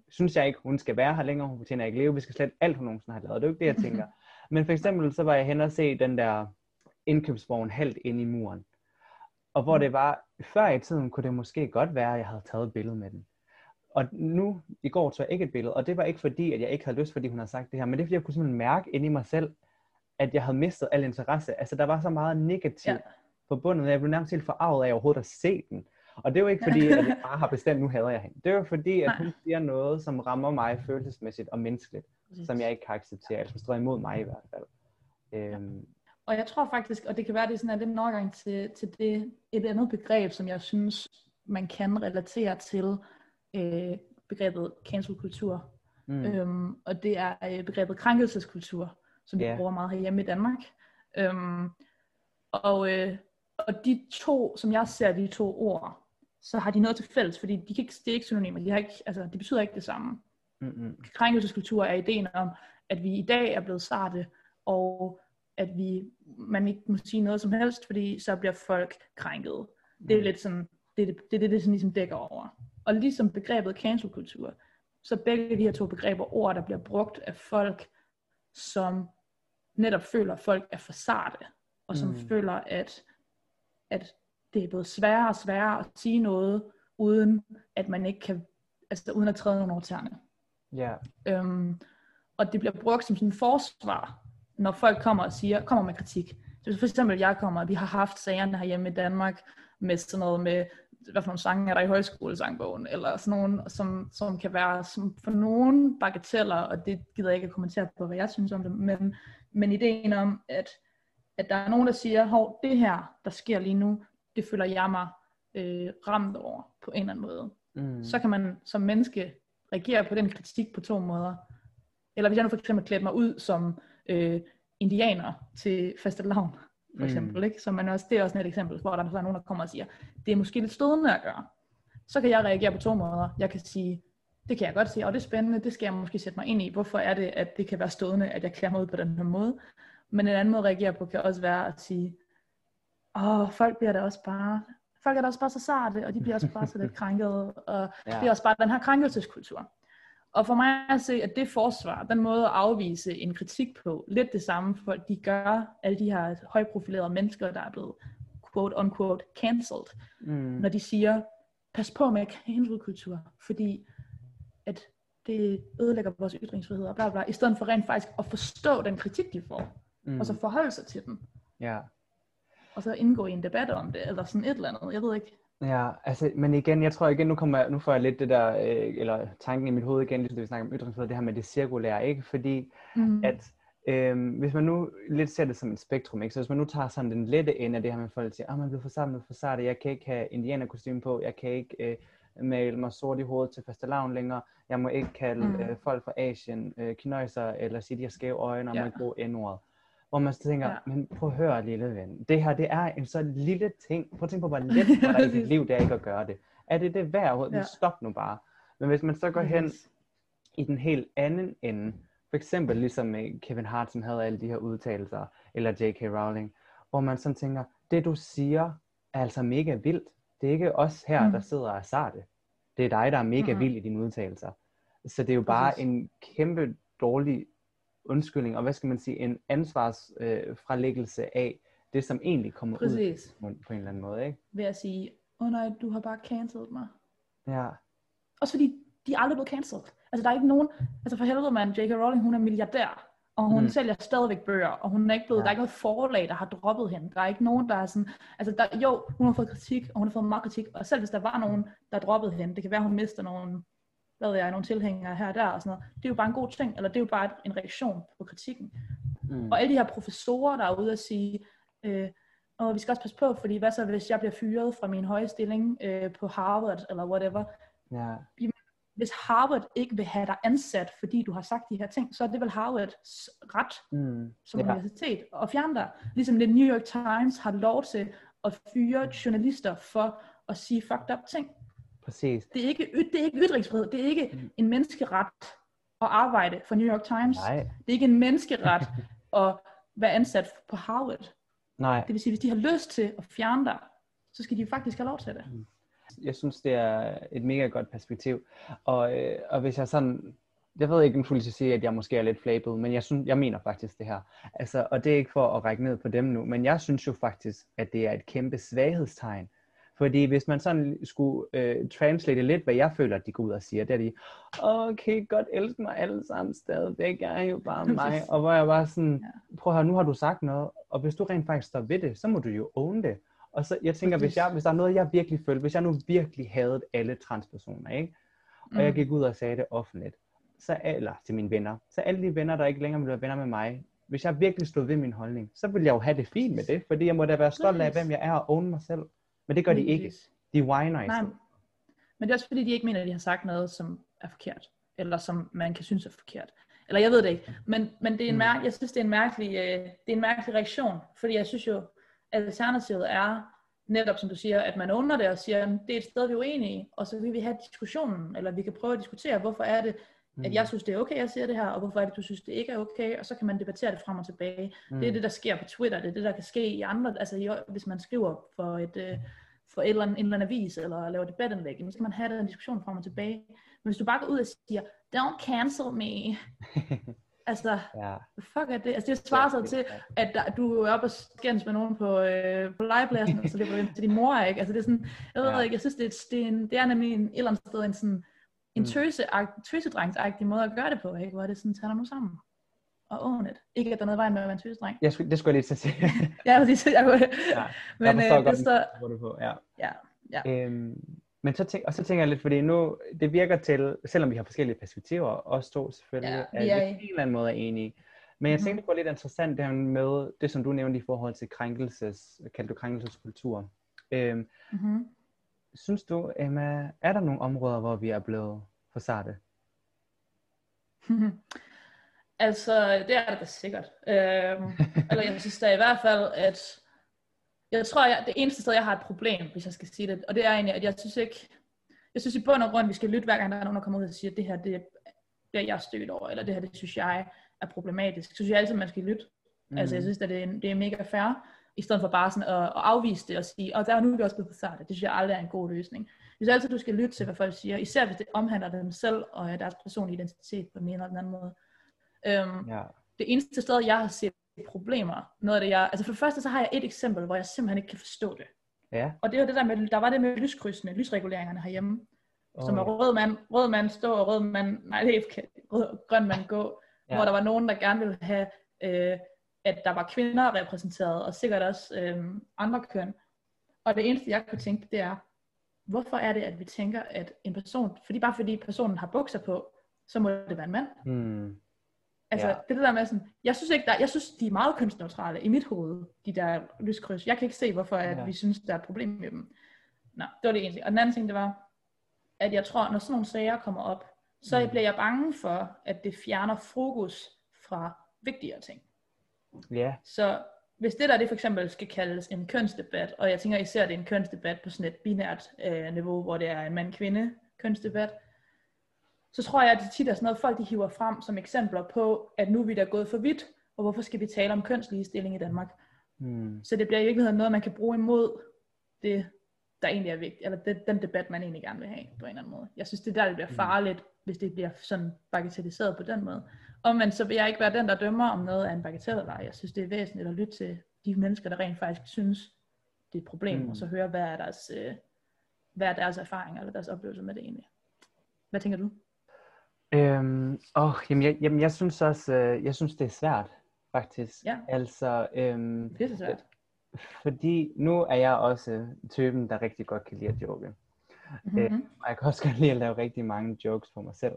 synes jeg ikke, hun skal være her længere, hun fortjener ikke leve, vi skal slet alt, hun nogensinde har lavet. Det er jo ikke det, jeg tænker. Men for eksempel, så var jeg hen og se den der indkøbsvogn helt ind i muren. Og hvor det var, før i tiden kunne det måske godt være, at jeg havde taget et billede med den. Og nu, i går, tog jeg ikke et billede, og det var ikke fordi, at jeg ikke havde lyst, fordi hun havde sagt det her, men det er fordi, jeg kunne simpelthen mærke inde i mig selv, at jeg havde mistet al interesse. Altså, der var så meget negativt Ja. ja. forbundet at jeg blev nærmest helt forarvet af overhovedet at se den. Og det er jo ikke fordi, at jeg bare har bestemt, nu hader jeg hende. Det er jo fordi, at hun siger noget, som rammer mig følelsesmæssigt og menneskeligt, Præcis. som jeg ikke kan acceptere, eller som står imod mig i hvert fald. Øhm, Og jeg tror faktisk, og det kan være, det er sådan, at det en overgang til, til det, et andet begreb, som jeg synes, man kan relatere til øh, begrebet cancel-kultur. Mm. Øhm, og det er øh, begrebet krænkelseskultur, som vi Ja. bruger meget herhjemme i Danmark. Øhm, og, øh, og de to, som jeg ser de to ord, så har de noget til fælles, fordi de kan ikke, det er ikke synonymer, de, har ikke, altså, de betyder ikke det samme. mm, mm, Krænkelseskultur er ideen om, at vi i dag er blevet sarte, og at vi, man ikke må sige noget som helst, fordi så bliver folk krænket. Det er mm. lidt sådan, det er det, det, det, det sådan ligesom dækker over. Og ligesom begrebet cancelkultur, så begge de her to begreber ord, der bliver brugt af folk, som netop føler, at folk er for sarte, og som Mm. føler, at, at det er blevet sværere og sværere at sige noget, uden at man ikke kan, altså uden at træde nogen over tæerne. Ja, Øhm, og det bliver brugt som sådan en forsvar, når folk kommer og siger, kommer med kritik. Så for eksempel, jeg kommer, vi har haft sagerne herhjemme i Danmark, med sådan noget med, hvad for nogle sange er der i højskolesangbogen, eller sådan nogle, som, som kan være som for nogen bagateller, og det gider jeg ikke at kommentere på, hvad jeg synes om det, men, men ideen om, at, at der er nogen, der siger, hov, det her, der sker lige nu, det føler jeg mig øh, ramt over på en eller anden måde mm, så kan man som menneske reagere på den kritik på to måder. Eller hvis jeg nu for eksempel klædte mig ud som øh, indianer til fastelavn, for eksempel, Mm. ikke? Så man også, det er også et eksempel, hvor der er nogen, der kommer og siger, det er måske lidt stødende at gøre. Så kan jeg reagere på to måder. Jeg kan sige, det kan jeg godt se, og det er spændende, det skal jeg måske sætte mig ind i. Hvorfor er det, at det kan være stødende, at jeg klæder mig ud på den her måde? Men en anden måde at reagere på kan også være at sige, åh, folk bliver da også bare, folk er da også bare så sarte, og de bliver også bare så lidt krænkede, og Ja. det er også bare den her krænkelseskultur. Og for mig at se, at det forsvar, den måde at afvise en kritik på, lidt det samme, for de gør alle de her højprofilerede mennesker, der er blevet quote-unquote cancelled, mm, når de siger, pas på med cancelkultur, fordi det ødelægger vores ytringsfrihed og bla bla, i stedet for rent faktisk at forstå den kritik, de får, mm. og så forholde sig til den. Ja. Og så indgå i en debat om det, eller sådan et eller andet, jeg ved ikke. Ja, altså, men igen, jeg tror igen, nu, kommer jeg, nu får jeg lidt det der, øh, eller tanken i mit hoved igen, ligesom det vi snakker om ytringsfrihed, det her med det cirkulære, ikke? Fordi mm. at Øhm, hvis man nu lidt ser det som et spektrum, ikke? så hvis man nu tager sådan den lette ende af det her med folk, siger, at ah, man bliver for samlet for sarte, jeg kan ikke have indianerkostyme på, jeg kan ikke øh, male mig sort i hovedet til fastelavn længere, jeg må ikke kalde mm. øh, folk fra Asien øh, knøjser, eller sige, de har skæve øjne, og ja. man ikke bruge n-ordet. Hvor man så tænker, ja. men prøv at høre, lille ven, det her, det er en så lille ting. Prøv at tænke på, hvor let for dig i dit liv, det er ikke at gøre det. Er det det værd? Ja. Stop nu bare. Men hvis man så går hen i den helt anden ende, for eksempel ligesom med Kevin Hart, som havde alle de her udtalelser, eller J.K. Rowling, hvor man sådan tænker, det du siger er altså mega vildt. Det er ikke os her, mm. der sidder og siger det. Det er dig, der er mega mm. vild i dine udtalelser. Så det er jo bare Præcis. en kæmpe dårlig undskyldning, og hvad skal man sige, en ansvarsfralæggelse øh, af det, som egentlig kommer Præcis. ud på en eller anden måde, ikke? Ved at sige, åh oh, nej, du har bare cancelled mig. Ja. Også fordi, de er aldrig blevet cancelled. Altså der er ikke nogen, altså for helvede man, J.K. Rowling, hun er milliardær, og hun mm. sælger stadigvæk bøger, og hun er ikke blevet, ja. der er ikke noget forlag, der har droppet hende. Der er ikke nogen, der er sådan, altså der, jo, hun har fået kritik, og hun har fået meget kritik, og selv hvis der var nogen, der droppede hende, det kan være, hun mister nogle, hvad ved jeg, nogle tilhængere her og der, og sådan noget. Det er jo bare en god ting, eller det er jo bare en reaktion på kritikken. Mm. Og alle de her professorer, der er ude at sige, øh, og vi skal også passe på, fordi hvad så, hvis jeg bliver fyret fra min høje stilling øh, på Harvard, eller whatever, ja hvis Harvard ikke vil have dig ansat, fordi du har sagt de her ting, så er det vel Harvards ret mm. som ja. universitet at fjerne dig. Ligesom det New York Times har lov til at fyre journalister for at sige fucked up ting. Præcis. Det er ikke, det er ikke ytringsfrihed, det er ikke mm. en menneskeret at arbejde for New York Times. Nej. Det er ikke en menneskeret at være ansat på Harvard. Nej. Det vil sige, hvis de har lyst til at fjerne dig, så skal de faktisk have lov til det. Mm jeg synes, det er et mega godt perspektiv. Og, øh, og hvis jeg sådan, jeg ved ikke, om jeg sige, at jeg måske er lidt flabet, men jeg, synes, jeg mener faktisk det her. Altså, og det er ikke for at række ned på dem nu, men jeg synes jo faktisk, at det er et kæmpe svaghedstegn. Fordi hvis man sådan skulle øh, translate lidt, hvad jeg føler, at de går ud og siger, det er de, okay, godt elske mig alle sammen stadigvæk, jeg er jo bare mig. Og hvor jeg bare sådan, prøv at høre, nu har du sagt noget, og hvis du rent faktisk står ved det, så må du jo own det. Og så, jeg tænker, hvis, jeg, hvis der er noget, jeg virkelig følte, hvis jeg nu virkelig havde alle transpersoner, ikke? og mm. jeg gik ud og sagde det offentligt, så, eller til mine venner, så alle de venner, der ikke længere ville være venner med mig, hvis jeg virkelig stod ved min holdning, så ville jeg jo have det fint med det, fordi jeg må da være stolt af, hvem jeg er og own mig selv. Men det gør de ikke. De whiner Nej, men det er også fordi, de ikke mener, at de har sagt noget, som er forkert, eller som man kan synes er forkert. Eller jeg ved det ikke. Men, men det er en mm. mær- jeg synes, det er en mærkelig, øh, det er en mærkelig reaktion, fordi jeg synes jo, alternativet er netop, som du siger, at man under det og siger, at det er et sted, vi er uenige, og så vil vi have diskussionen, eller vi kan prøve at diskutere, hvorfor er det, at jeg mm. synes, det er okay, at jeg siger det her, og hvorfor er det, du synes, det ikke er okay, og så kan man debattere det frem og tilbage. Mm. Det er mm. det, der sker på Twitter, det er det, der kan ske i andre, altså hvis man skriver for et, øh, for et eller andet, en eller anden avis, eller laver debatindlæg, så skal man have den diskussion frem og tilbage. Men hvis du bare går ud og siger, don't cancel me, Altså, ja. fuck er det? Altså, det svarer sig til, at der, du er oppe og skændes med nogen på, øh, på legepladsen, og så det er til din mor, ikke? Altså, det er sådan, jeg ved ja. ikke, jeg synes, det er, det, er en, det er nemlig en, et eller andet sted en sådan, en mm. tøse, tøsedrengsagtig måde at gøre det på, ikke? Hvor det sådan, tager nu sammen og own it. Ikke at der er noget vejen med at være en tøsedreng. Jeg skulle, det skulle jeg lige til at sige. ja, præcis. Jeg kunne, ja, men øh, det står... På. Ja. Ja, ja. Øhm, men så tænk, og så tænker jeg lidt, fordi nu, det virker til, selvom vi har forskellige perspektiver, os to selvfølgelig, ja, vi er, er på en eller anden måde er enige. Men jeg mm-hmm. tænkte på lidt interessant det her med det, som du nævnte i forhold til krænkelses, kaldte du krænkelseskultur. Øhm, mm-hmm. Synes du, Emma, er der nogle områder, hvor vi er blevet for sarte? altså, det er det da sikkert. Øhm, eller jeg synes da i hvert fald, at jeg tror, jeg, det eneste sted, jeg har et problem, hvis jeg skal sige det, og det er egentlig, at jeg synes ikke, jeg synes i bund og grund, vi skal lytte hver gang, der er nogen, der kommer ud og siger, at det her, det, det er jeg stødt over, eller det her, det synes jeg er problematisk. Så synes jeg altid, man skal lytte. Mm. Altså, jeg synes, at det er, det er mega fair, i stedet for bare sådan at, at afvise det og sige, og der er nu vi også blevet for det. Synes jeg aldrig er en god løsning. Jeg synes altid, du skal lytte til, hvad folk siger, især hvis det omhandler dem selv og deres personlige identitet på en eller anden måde. Um, ja. Det eneste sted, jeg har set problemer. Noget af det, jeg, altså for det første, så har jeg et eksempel, hvor jeg simpelthen ikke kan forstå det. Ja. Og det var det der med, der var det med lyskrydsene, lysreguleringerne herhjemme. Åh, som er rød mand, rød mand stå og rød mand, nej det er ikke rød, grøn mand gå, ja. hvor der var nogen, der gerne ville have, øh, at der var kvinder repræsenteret, og sikkert også øh, andre køn. Og det eneste, jeg kunne tænke, det er, hvorfor er det, at vi tænker, at en person, fordi bare fordi personen har bukser på, så må det være en mand. Hmm. Altså, Ja. det der med sådan, jeg synes ikke, der, jeg synes, de er meget kønsneutrale i mit hoved, de der lyskryds. Jeg kan ikke se, hvorfor at Ja. vi synes, der er et problem med dem. Nå, det var det egentlig. Og den anden ting, det var, at jeg tror, når sådan nogle sager kommer op, så Mm. bliver jeg bange for, at det fjerner fokus fra vigtigere ting. Ja, Så hvis det der det for eksempel skal kaldes en kønsdebat, og jeg tænker især, at det er en kønsdebat på sådan et binært øh, niveau, hvor det er en mand-kvinde kønsdebat, så tror jeg, at det tit er sådan noget, folk de hiver frem som eksempler på, at nu er vi da gået for vidt, og hvorfor skal vi tale om kønsligestilling i Danmark? hmm. Så det bliver i virkeligheden noget, man kan bruge imod det, der egentlig er vigtigt, eller det, den debat, man egentlig gerne vil have på en eller anden måde. Jeg synes, det er der, det bliver farligt, hvis det bliver sådan bagatelliseret på den måde. Omvendt så vil jeg ikke være den, der dømmer, om noget er en bagatel eller. Jeg synes, det er væsentligt at lytte til de mennesker, der rent faktisk synes, det er et problem, Mm. mm. og så høre, hvad er deres, øh, hvad er deres erfaringer eller deres oplevelser med det egentlig. Hvad tænker du? Øhm, åh, jamen, jeg, jamen, jeg synes også, øh, jeg synes, det er svært, faktisk. Ja. Altså, øhm, Det er svært. fordi nu er jeg også typen, der rigtig godt kan lide at joke. Mm-hmm. Og jeg kan også godt lide at lave rigtig mange jokes for mig selv.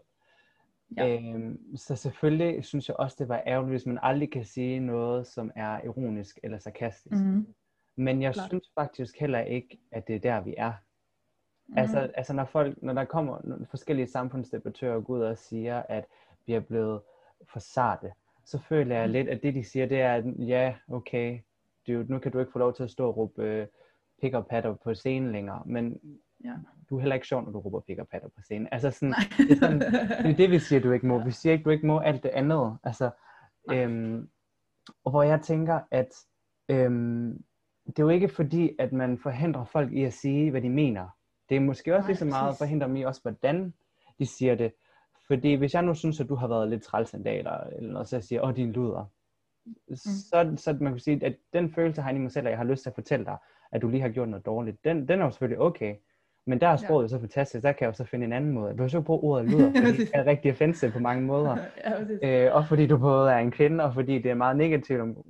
Ja. Øhm, så selvfølgelig synes jeg også, det var ærgerligt, hvis man aldrig kan sige noget, som er ironisk eller sarkastisk. Mm-hmm. Men jeg Klart. synes faktisk heller ikke, at det er der, vi er. Altså, altså når folk, når der kommer forskellige samfundsdebattører og går ud og siger, at vi er blevet for sarte, så føler jeg Mm. lidt, at det de siger, det er, at ja, okay, dude, nu kan du ikke få lov til at stå og råbe øh, pick og patter på scenen længere, men Ja. du er heller ikke sjov, når du råber pick og patter på scenen. Altså sådan, Nej. det er sådan, det er det, vi siger, du ikke må. Vi siger ikke, du ikke må alt det andet. Altså, øhm, og hvor jeg tænker, at øhm, det er jo ikke fordi, at man forhindrer folk i at sige, hvad de mener. Det er måske også Nej, lige så meget præcis. forhindre dem i også, hvordan de siger det. Fordi hvis jeg nu synes, at du har været lidt træls en dag, eller, eller noget, så jeg siger, åh, din luder. Mm. Så, så man kan sige, at den følelse har jeg i mig selv, at jeg har lyst til at fortælle dig, at du lige har gjort noget dårligt. Den, den er jo selvfølgelig okay. Men der er sproget ja. så fantastisk, der kan jeg jo så finde en anden måde. Du behøver ikke bruge ordet luder, fordi det er rigtig offensive på mange måder. ja. Øh, og fordi du både er en kvinde, og fordi det er meget negativt om,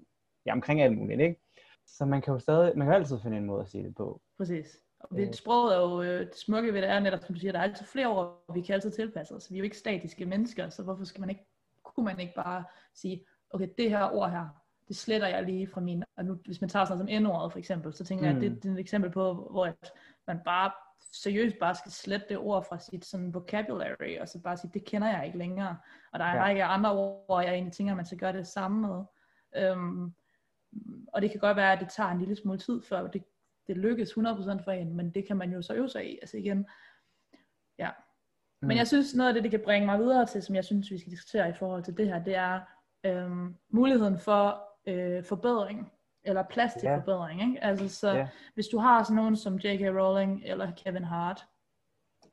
ja, omkring alt muligt, ikke? Så man kan jo stadig, man kan altid finde en måde at sige det på. Præcis. Og Øh. det, sproget er jo øh, det smukke ved det er netop, som du siger, der er altid flere ord, vi kan altid tilpasse os. Vi er jo ikke statiske mennesker, så hvorfor skal man ikke, kunne man ikke bare sige, okay, det her ord her, det sletter jeg lige fra min, og nu, hvis man tager sådan noget som n-ordet for eksempel, så tænker mm. jeg, at Mm. det, det er et eksempel på, hvor at man bare seriøst bare skal slette det ord fra sit sådan vocabulary, og så bare sige, det kender jeg ikke længere. Og der er en Ja. række andre ord, jeg egentlig tænker, man skal gøre det samme med. Øhm, og det kan godt være, at det tager en lille smule tid, før det, det lykkes 100% for en, men det kan man jo så øve sig i. Altså igen, ja. Mm. Men jeg synes, noget af det, det kan bringe mig videre til, som jeg synes, vi skal diskutere i forhold til det her, det er øhm, muligheden for øh, forbedring, eller plads til Ja. forbedring. Ikke? Altså, så Ja. hvis du har sådan nogen som J.K. Rowling eller Kevin Hart,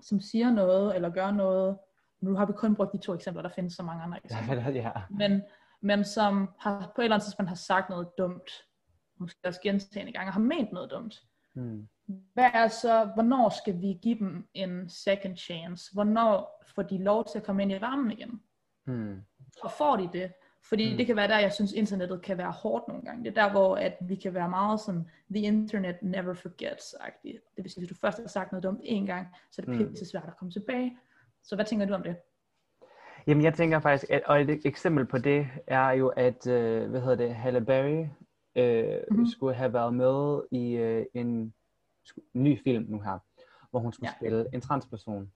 som siger noget, eller gør noget, nu har vi kun brugt de to eksempler, der findes så mange andre eksempler, ja. men, men som har, på et eller andet tidspunkt har sagt noget dumt, måske også gentagende gange, har ment noget dumt. Mm. Hvad er så, hvornår skal vi give dem en second chance? Hvornår får de lov til at komme ind i varmen igen? Mm. Og får de det? Fordi Mm. det kan være der, jeg synes, internettet kan være hårdt nogle gange. Det er der, hvor at vi kan være meget sådan, the internet never forgets-agtigt. Det vil sige, hvis du først har sagt noget dumt en gang, så er det Mm. pisse svært at komme tilbage. Så hvad tænker du om det? Jamen jeg tænker faktisk, at, og et eksempel på det er jo, at, øh, hvad hedder det, Halle Berry øh, Mhm. mm-hmm. skulle have været med i øh, en ny film nu her, hvor hun skulle Ja. spille en transperson.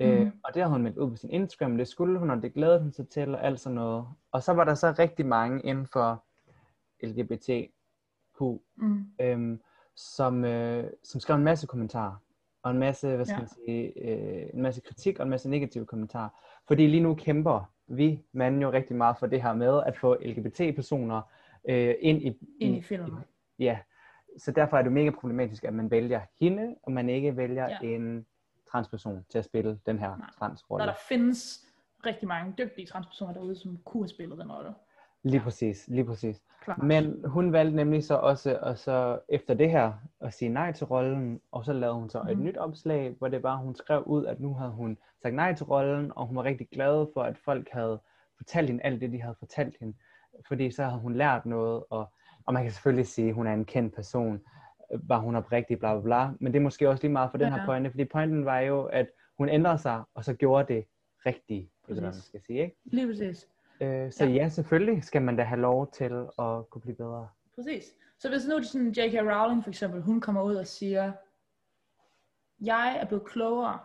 Øh, Mhm. og det har hun meldt ud på sin Instagram, det skulle hun, og det glædede hun sig til, og alt sådan noget. Og så var der så rigtig mange inden for LGBTQ, Mm. øhm, som, øh, som skrev en masse kommentarer, og en masse, hvad skal Ja. man sige, øh, en masse kritik og en masse negative kommentarer. Fordi lige nu kæmper vi manden jo rigtig meget for det her med at få LGBT-personer øh, ind i, Ind i filmen. Ja, så derfor er det mega problematisk, at man vælger hende, og man ikke vælger Ja. en transperson til at spille den her Nej. Transrolle. der findes rigtig mange dygtige transpersoner derude, som kunne have spillet den rolle. Lige præcis, lige præcis. Klart. Men hun valgte nemlig så også, og så efter det her, at sige nej til rollen, og så lavede hun så et Mhm. nyt opslag, hvor det var, hun skrev ud, at nu havde hun sagt nej til rollen, og hun var rigtig glad for, at folk havde fortalt hende alt det, de havde fortalt hende, fordi så havde hun lært noget, og, og man kan selvfølgelig sige, at hun er en kendt person, var hun oprigtig, bla bla bla, men det er måske også lige meget for den Ja. her pointe, fordi pointen var jo, at hun ændrede sig, og så gjorde det rigtigt, det er, hvad man skal sige, ikke? Lige præcis. Øh, så Ja. ja. selvfølgelig skal man da have lov til at kunne blive bedre. Præcis. Så hvis nu sådan J.K. Rowling for eksempel, hun kommer ud og siger, jeg er blevet klogere.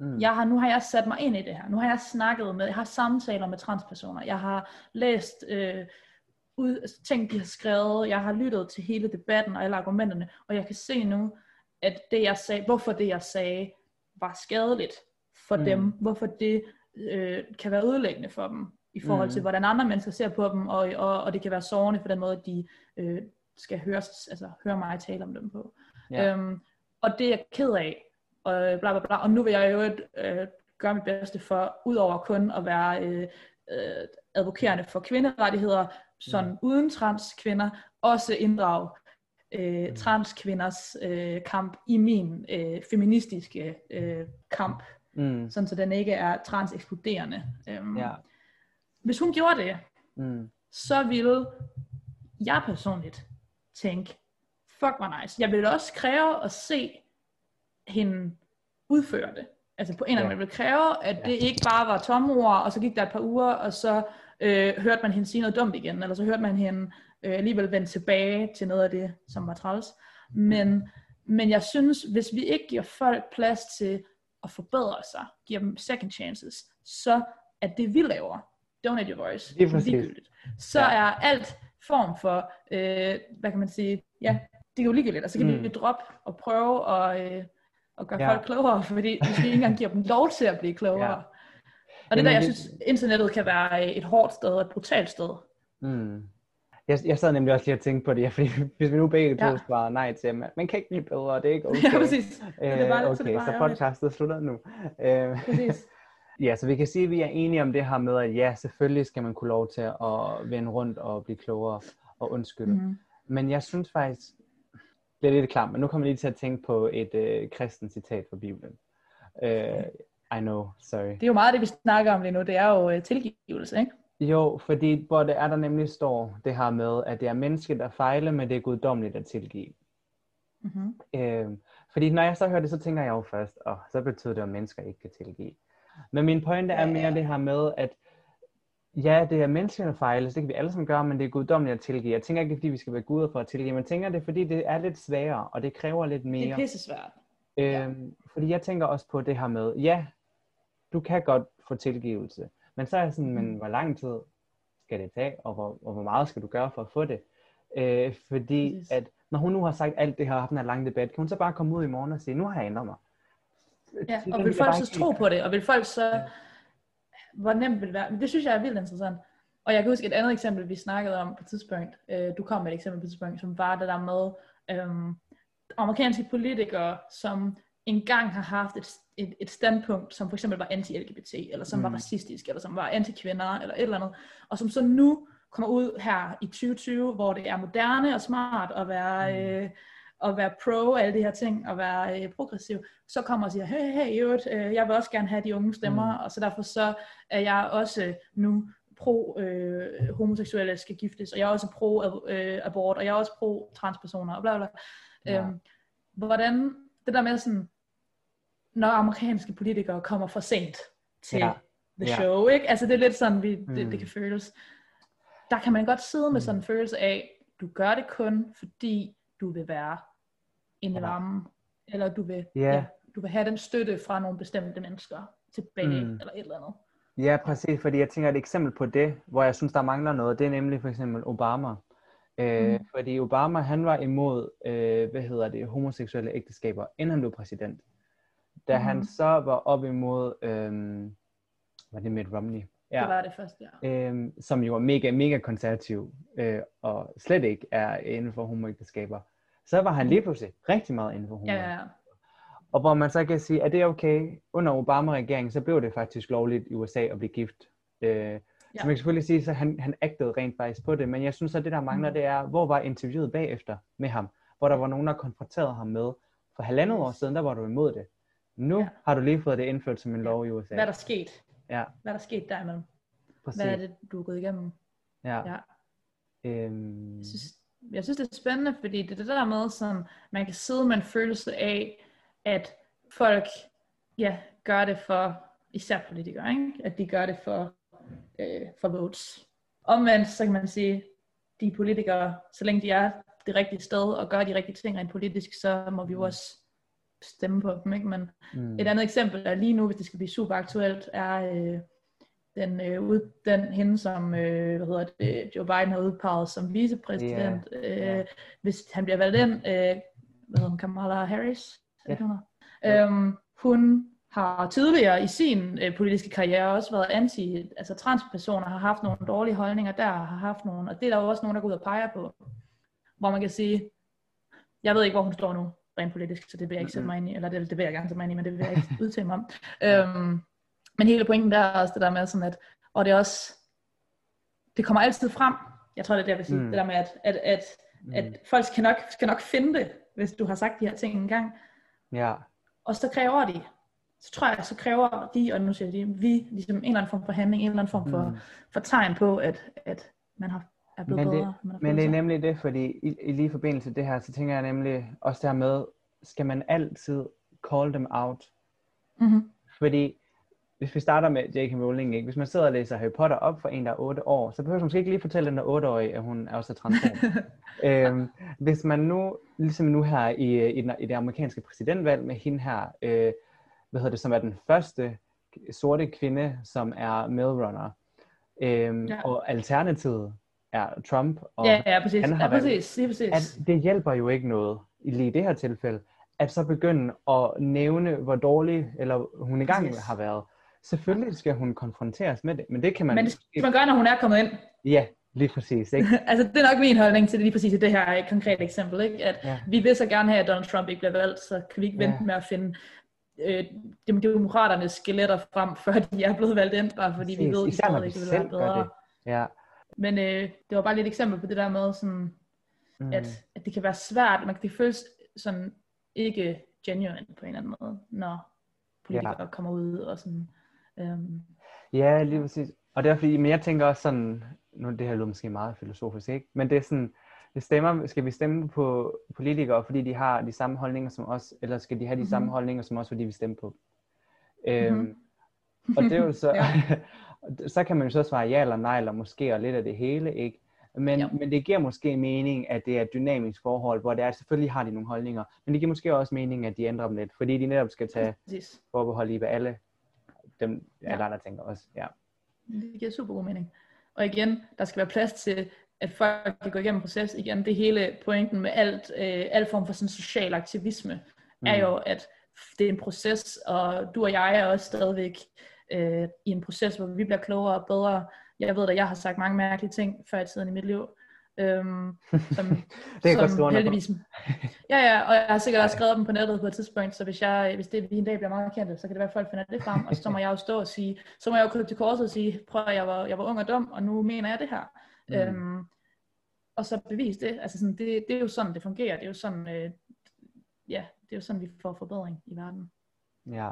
Mm. Jeg har, nu har jeg sat mig ind i det her. Nu har jeg snakket med, jeg har samtaler med transpersoner. Jeg har læst øh, ud, ting, de har skrevet. Jeg har lyttet til hele debatten og alle argumenterne. Og jeg kan se nu, at det jeg sagde, hvorfor det jeg sagde, var skadeligt for Mm. dem. Hvorfor det øh, kan være ødelæggende for dem. I forhold Mm. til, hvordan andre mennesker ser på dem. Og, og, og det kan være sårende for den måde, de øh, skal høre, altså, høre mig tale om dem på. Ja. Øhm, og det er jeg ked af. Og, bla, bla, bla. og nu vil jeg jo øh, gøre mit bedste for, udover kun at være øh, øh, advokerende for kvinderettigheder, sådan Mm. uden transkvinder, også inddrage øh, Mm. transkvinders øh, kamp i min øh, feministiske øh, kamp, Mm. sådan så den ikke er transekskluderende. Øhm, Ja. Hvis hun gjorde det, Mm. så ville jeg personligt tænke, fuck hvor nice. Jeg ville også kræve at se hende udføre det. Altså på en eller anden måde. Kræve, at det ikke bare var tomme ord, og så gik der et par uger, og så øh, hørte man hende sige noget dumt igen, eller så hørte man hende øh, alligevel vende tilbage til noget af det, som var træls. Men, men jeg synes, hvis vi ikke giver folk plads til at forbedre sig, giver dem second chances, så er det, vi laver, donate your voice, Lige præcis. ligegyldigt. Så Ja. er alt form for, øh, hvad kan man sige, ja, det er jo ligegyldigt, og så kan Mm. mm. vi droppe og prøve at, øh, at gøre Ja. folk klogere, fordi hvis vi ikke engang giver dem lov til at blive klogere. Ja. Og det er Jamen, der, jeg synes, internettet kan være et hårdt sted og et brutalt sted. Mm. Jeg, jeg sad nemlig også lige og tænkte på det, fordi hvis vi nu begge to Ja. svarer nej til, at man, man kan ikke blive bedre, det er ikke okay. Ja, præcis. Øh, det bare- okay, så det bare så podcastet slutter nu. Øh, Præcis. ja, så vi kan sige, at vi er enige om det her med, at ja, selvfølgelig skal man kunne lov til at vende rundt og blive klogere og undskylde. Mm. Men jeg synes faktisk, det er lidt klart, men nu kommer jeg lige til at tænke på et øh, kristen citat fra Bibelen. Øh, I know, sorry. Det er jo meget det, vi snakker om lige nu. Det er jo øh, tilgivelse, ikke? Jo, fordi hvor det er, der nemlig står det her med, at det er mennesket, der fejler, men det er guddommeligt at tilgive. Mm-hmm. Øh, fordi når jeg så hører det, så tænker jeg jo først, og så betyder det, at mennesker ikke kan tilgive. Men min pointe er mere det her med, at ja, det er mennesker, der fejler, så det kan vi alle sammen gøre, men det er guddommeligt at tilgive. Jeg tænker ikke, fordi vi skal være guder for at tilgive, men tænker, det er, fordi det er lidt sværere, og det kræver lidt mere. Det er pisse svært. Øhm, fordi jeg tænker også på det her med, ja, du kan godt få tilgivelse, men så er jeg sådan, men hvor lang tid skal det tage, og hvor, og hvor meget skal du gøre for at få det? Øh, fordi Præcis. at når hun nu har sagt alt det her, og haft den her lange debat, kan hun så bare komme ud i morgen og sige, nu har jeg ændret mig. Ja, og vil folk så tro på det, og vil folk så, hvor nemt vil det være? Men det synes jeg er vildt interessant. Og jeg kan huske et andet eksempel, vi snakkede om på et tidspunkt. Øh, du kom med et eksempel på et tidspunkt, som var det der med øhm, amerikanske politikere, som engang har haft et, et, et standpunkt, som for eksempel var anti-LGBT, eller som mm. var racistisk, eller som var anti-kvinder, eller et eller andet, og som så nu kommer ud her i 2020, hvor det er moderne og smart at være, Mm. øh, at være pro alle de her ting, og være øh, progressiv, så kommer og siger, hey, hey, hey, øh, jeg vil også gerne have de unge stemmer, Mm. og så derfor så er jeg også nu pro øh, homoseksuelle skal giftes, og jeg er også pro øh, abort, og jeg er også pro transpersoner, og bla bla. Ja. Øhm, hvordan, det der med sådan, når amerikanske politikere kommer for sent til Ja. the Ja. show, ikke? Altså det er lidt sådan, vi, det, Mm. det kan føles. Der kan man godt sidde med sådan en følelse af, du gør det kun, fordi du vil være inde i Ja. varmen, eller du vil, Ja. du vil have den støtte fra nogle bestemte mennesker tilbage, Mm. eller et eller andet. Ja, præcis, fordi jeg tænker, et eksempel på det, hvor jeg synes, der mangler noget, det er nemlig for eksempel Obama. Øh, Mm. Fordi Obama, han var imod, øh, hvad hedder det, homoseksuelle ægteskaber, inden han blev præsident. Da mm. han så var op imod, øh, var det Mitt Romney? Ja. Det var det første, ja. øh, som jo er mega, mega konservativ, øh, og slet ikke er inden for homoægteskaber, så var han lige pludselig rigtig meget inden for homo. Ja, ja, ja. Og hvor man så kan sige, at det er okay, under Obama-regeringen, så blev det faktisk lovligt i USA at blive gift. Øh, ja. Så man kan selvfølgelig sige, at han, han agtede rent faktisk på det, men jeg synes, at det der mangler, Mm. det er, hvor var interviewet bagefter med ham? hvor der var nogen, der konfronterede ham med. For halvandet år siden, der var du imod det. Nu Ja. har du lige fået det indført som en lov i USA. Hvad er der sket? Ja, Hvad er der sket derimellem? præcis. Hvad er det, du er gået igennem? Ja. Ja. Øhm, Jeg synes, jeg synes, det er spændende, fordi det er det der med, som man kan sidde med en følelse af, at folk ja, gør det for, især politikere, ikke? at de gør det for, øh, for votes. Omvendt, så kan man sige, de politikere, så længe de er det rigtige sted og gør de rigtige ting rent politisk, så må vi jo også stemme på dem. Ikke? Men mm, et andet eksempel er lige nu, hvis det skal blive super aktuelt, er øh, den, øh, ud, den hende, som øh, hvad hedder det, Joe Biden har udpeget som vicepræsident. Ja, Øh. Hvis han bliver valgt ind, øh, hvad hedder hun, Kamala Harris? Ja. Hun, øhm, hun har tidligere i sin øh, politiske karriere også været anti, altså transpersoner har haft nogle dårlige holdninger der, har haft nogle, og det er der jo også nogen, der går ud og peger på, hvor man kan sige, jeg ved ikke, hvor hun står nu, rent politisk, så det vil jeg ikke sætte mig ind i, eller det, det vil jeg gerne sætte mig ind i, men det vil jeg ikke udtale mig om. Øhm, men hele pointen der er også det der med sådan, at, og det er også, det kommer altid frem, jeg tror det er det, jeg vil sige, Mm. det der med, at, at, at, mm, at folk skal nok, skal nok finde det, hvis du har sagt de her ting engang, ja, og så kræver de, så tror jeg, så kræver de, og nu siger de, vi, ligesom en eller anden form for handling, en eller anden form for, Mm. for tegn på, at, at man har, er blevet Men det- bedre. Man Men det er sig. nemlig det, fordi i, i lige forbindelse med det her, så tænker jeg nemlig også der med, skal man altid call them out? Mhm. Fordi hvis vi starter med J.K. Rowling, ikke? hvis man sidder og læser Harry Potter op for en, der er 8 år, så behøver man måske ikke lige fortælle den der 8-årige, at hun er også transform. øhm, hvis man nu, ligesom nu her i, i, den, i det amerikanske præsidentvalg med hende her, øh, hvad hedder det, som er den første sorte kvinde, som er medrunner, øhm, Ja. ja. og alternativet er Trump, og Ja, ja, præcis. han har Ja, præcis. Lige præcis. at det hjælper jo ikke noget i lige det her tilfælde, at så begynde at nævne, hvor dårlig eller hun engang Præcis. har været. Selvfølgelig skal hun konfronteres med det, men det kan man... Men det skal man gøre, når hun er kommet ind. Ja, lige præcis. Ikke? altså, det er nok min holdning til det lige præcis det her konkrete eksempel. Ikke? At Ja. vi vil så gerne have, at Donald Trump ikke bliver valgt, så kan vi ikke vente Ja. med at finde øh, dem- demokraternes skeletter frem, før de er blevet valgt ind, bare fordi vi Præcis. ved, at de stadig vi ikke vil være bedre. det. Ja. Men øh, det var bare lidt et eksempel på det der med, sådan, Mm. at, at det kan være svært, man kan det føles sådan ikke genuine på en eller anden måde, når politikere ja. kommer ud og sådan, øhm, Ja, lige præcis. Og det er fordi, men jeg tænker også sådan, nu det her lyder måske meget filosofisk, ikke? Men det er sådan, det stemmer, skal vi stemme på politikere, fordi de har de samme holdninger som os, eller skal de have de mm-hmm. samme holdninger som os, fordi vi stemmer på dem? Øhm, Mhm. og det er jo så, så kan man jo så svare ja eller nej, eller måske og lidt af det hele, ikke? Men, Ja. men det giver måske mening, at det er et dynamisk forhold, hvor det er, selvfølgelig har de nogle holdninger, men det giver måske også mening, at de ændrer dem lidt, fordi de netop skal tage præcis. forbehold i, hvad alle dem, Ja. alle andre tænker også. Ja. Det giver super god mening. Og igen, der skal være plads til, at folk kan gå igennem en proces. Igen, det hele pointen med alt, øh, al form for sådan social aktivisme, mm. er jo, at det er en proces, og du og jeg er også stadigvæk øh, i en proces, hvor vi bliver klogere og bedre. Jeg ved at jeg har sagt mange mærkelige ting før i tiden i mit liv, øhm, som, Det kan skrive som heldigvis... Ja, ja, og jeg har sikkert også skrevet dem på nettet på et tidspunkt, så hvis, jeg, hvis det en dag bliver meget kendte, så kan det være, at folk finder det frem, og så må jeg jo stå og sige, så må jeg jo krybe til korset og sige, prøv at jeg var, jeg var ung og dum, og nu mener jeg det her. Mm. Øhm, og så bevise det. Altså sådan, det, det er jo sådan, det fungerer. Det er jo sådan, øh, ja, det er jo sådan, vi får forbedring i verden. Ja.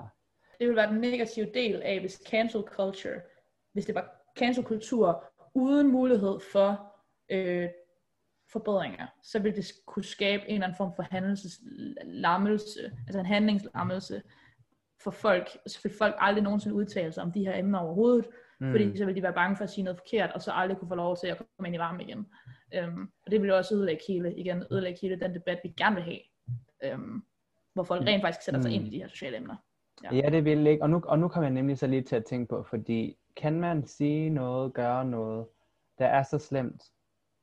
Det vil være den negative del af, hvis cancel culture, hvis det var cancel kultur uden mulighed for øh, forbedringer, så vil det kunne skabe en eller anden form for handelslammelse, altså en handlingslammelse for folk. Så vil folk aldrig nogensinde udtale sig om de her emner overhovedet, mm. fordi så vil de være bange for at sige noget forkert, og så aldrig kunne få lov til at komme ind i varmen igen. Um, og det vil jo også ødelægge hele, igen, ødelægge hele den debat, vi gerne vil have, um, hvor folk rent faktisk sætter sig Mm. ind i de her sociale emner. Ja. ja, det vil ikke. Og nu, og nu kommer jeg nemlig så lige til at tænke på, fordi kan man sige noget, gøre noget, der er så slemt,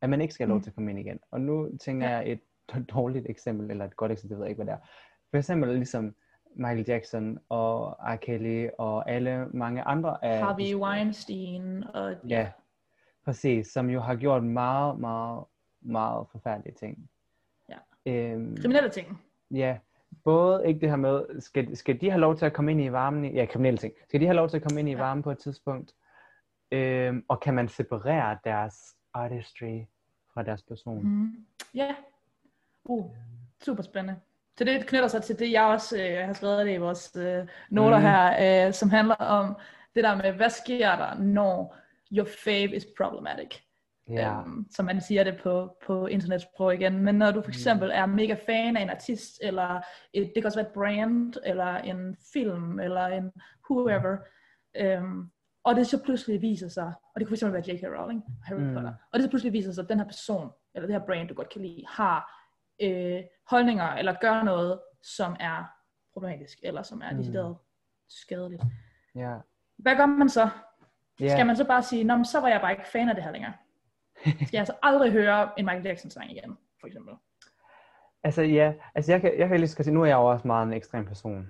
at man ikke skal have lov Mm. til at komme ind igen? Og nu tænker Ja. jeg et dårligt eksempel, eller et godt eksempel, det ved jeg ikke, hvad det er. For eksempel ligesom Michael Jackson og R. Kelly og alle mange andre af... Harvey Weinstein og Ja, præcis, som jo har gjort meget, meget, meget forfærdelige ting. Ja. Øhm, kriminelle ting. Ja, både ikke det her med, skal, skal de have lov til at komme ind i varmen, i, ja, kriminelle ting, skal de have lov til at komme ind i Ja. varmen på et tidspunkt, øhm, og kan man separere deres artistry fra deres person? Mm. Ja. Uh. super spændende. Så det knytter sig til det, jeg også øh, har skrevet det i vores øh, noter mm. her, øh, som handler om det der med, hvad sker der, når your fave is problematic? Ja. Øhm, som man siger det på, på internetsprog igen. Men når du for eksempel er mega fan af en artist, eller et, det kan også være et brand, eller en film, eller en whoever, øhm, og det så pludselig viser sig, og det kunne fx være J.K. Rowling, Harry Mm. Potter, og det så pludselig viser sig, at den her person, eller det her brand, du godt kan lide, har øh, holdninger, eller gør noget, som er problematisk, eller som er Mm. decideret skadeligt. Ja. Hvad gør man så? Ja. Skal man så bare sige, Nå, men så var jeg bare ikke fan af det her længere? Skal jeg altså aldrig høre en Michael Jackson sang igen, for eksempel? Altså ja, altså jeg kan, jeg kan lige sige, nu er jeg jo også meget en ekstrem person.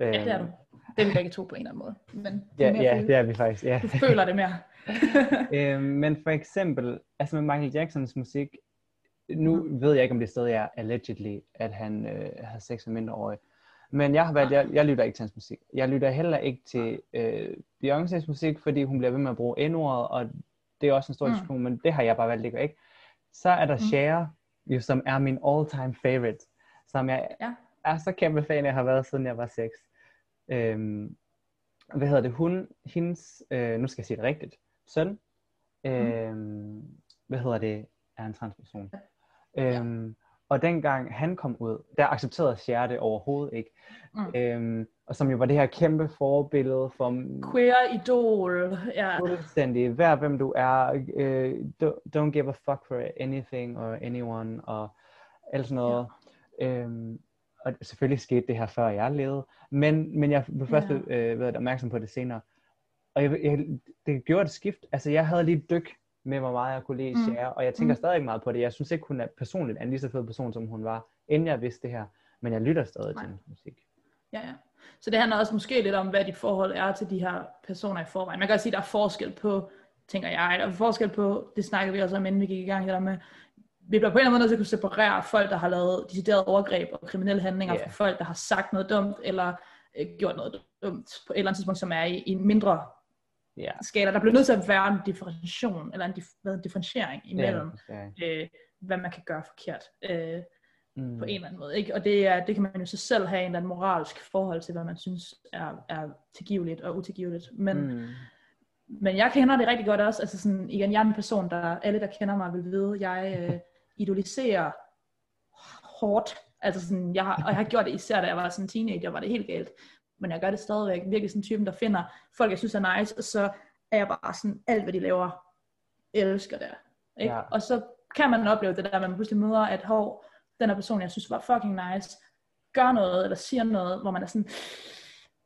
Ja, det er du. Det er vi begge to på en eller anden måde. Men er Ja, ja, føle- det er vi faktisk, ja. du føler det mere. øhm, men for eksempel, altså med Michael Jacksons musik, nu Mhm. ved jeg ikke, om det stadig er allegedly, at han øh, havde sex med mindreårige. Men jeg har valgt, jeg, jeg lytter ikke til hans musik. Jeg lytter heller ikke til øh, Beyoncé's musik, fordi hun bliver ved med at bruge N-ordet, og det er også en stor Mm. diskussion, men det har jeg bare valgt ikke. ikke. Så er der Mm. Cher, jo, som er min all-time favorite, som jeg Ja. er så kæmpe fan af, har været siden jeg var 6. Øhm, hvad hedder det? Hun, hendes, øh, nu skal jeg sige det rigtigt, søn, øhm, hvad hedder det, er en transperson. Øhm, og dengang han kom ud, der accepterede Cher det overhovedet ikke. Mm. Øhm, og som jo var det her kæmpe forbillede for Queer idol. Ja. fuldstændig, hver hvem du er, øh, do- don't give a fuck for anything or anyone, og alt sådan noget. Øhm, og selvfølgelig skete det her før jeg levede, men, men jeg blev først Ja. øh, ved, opmærksom på det senere. Og jeg, jeg, det gjorde et skift. Altså jeg havde lige et dyk med, hvor meget jeg kunne lide Mm. Og jeg tænker Mm. stadig meget på det. Jeg synes ikke, hun er personligt er en lige så fed person, som hun var, inden jeg vidste det her. Men jeg lytter stadig Nej. til hendes musik. Ja, ja. Så det handler også måske lidt om, hvad dit forhold er til de her personer i forvejen. Man kan også sige, at der er forskel på, tænker jeg, der er forskel på, det snakkede vi også om, inden vi gik i gang, det der med, vi bliver på en eller anden måde nødt til at kunne separere folk, der har lavet deciderede overgreb og kriminelle handlinger, Ja. fra folk, der har sagt noget dumt, eller øh, gjort noget dumt på et eller andet tidspunkt, som er i, i en mindre Ja, skala. Der bliver nødt til at være en differentiation, eller en, dif- hvad, en differentiering er imellem, det. Ja. øh, hvad man kan gøre forkert. Øh, Mm. på en eller anden måde. Ikke? Og det, er, det kan man jo så selv have en eller anden moralsk forhold til, hvad man synes er, er tilgiveligt og utilgiveligt. Men. Mm. men jeg kender det rigtig godt også. Altså sådan, igen, jeg er en person, der alle, der kender mig, vil vide, jeg øh, idoliserer hårdt. Altså sådan, jeg har, og jeg har gjort det især, da jeg var sådan teenager, var det helt galt. Men jeg gør det stadigvæk. Virkelig sådan typen, der finder folk, jeg synes er nice, og så er jeg bare sådan, alt hvad de laver, elsker det. Ikke? Ja. Og så kan man opleve det der, at man pludselig møder, at hov, den her person, jeg synes var fucking nice, gør noget, eller siger noget, hvor man er sådan,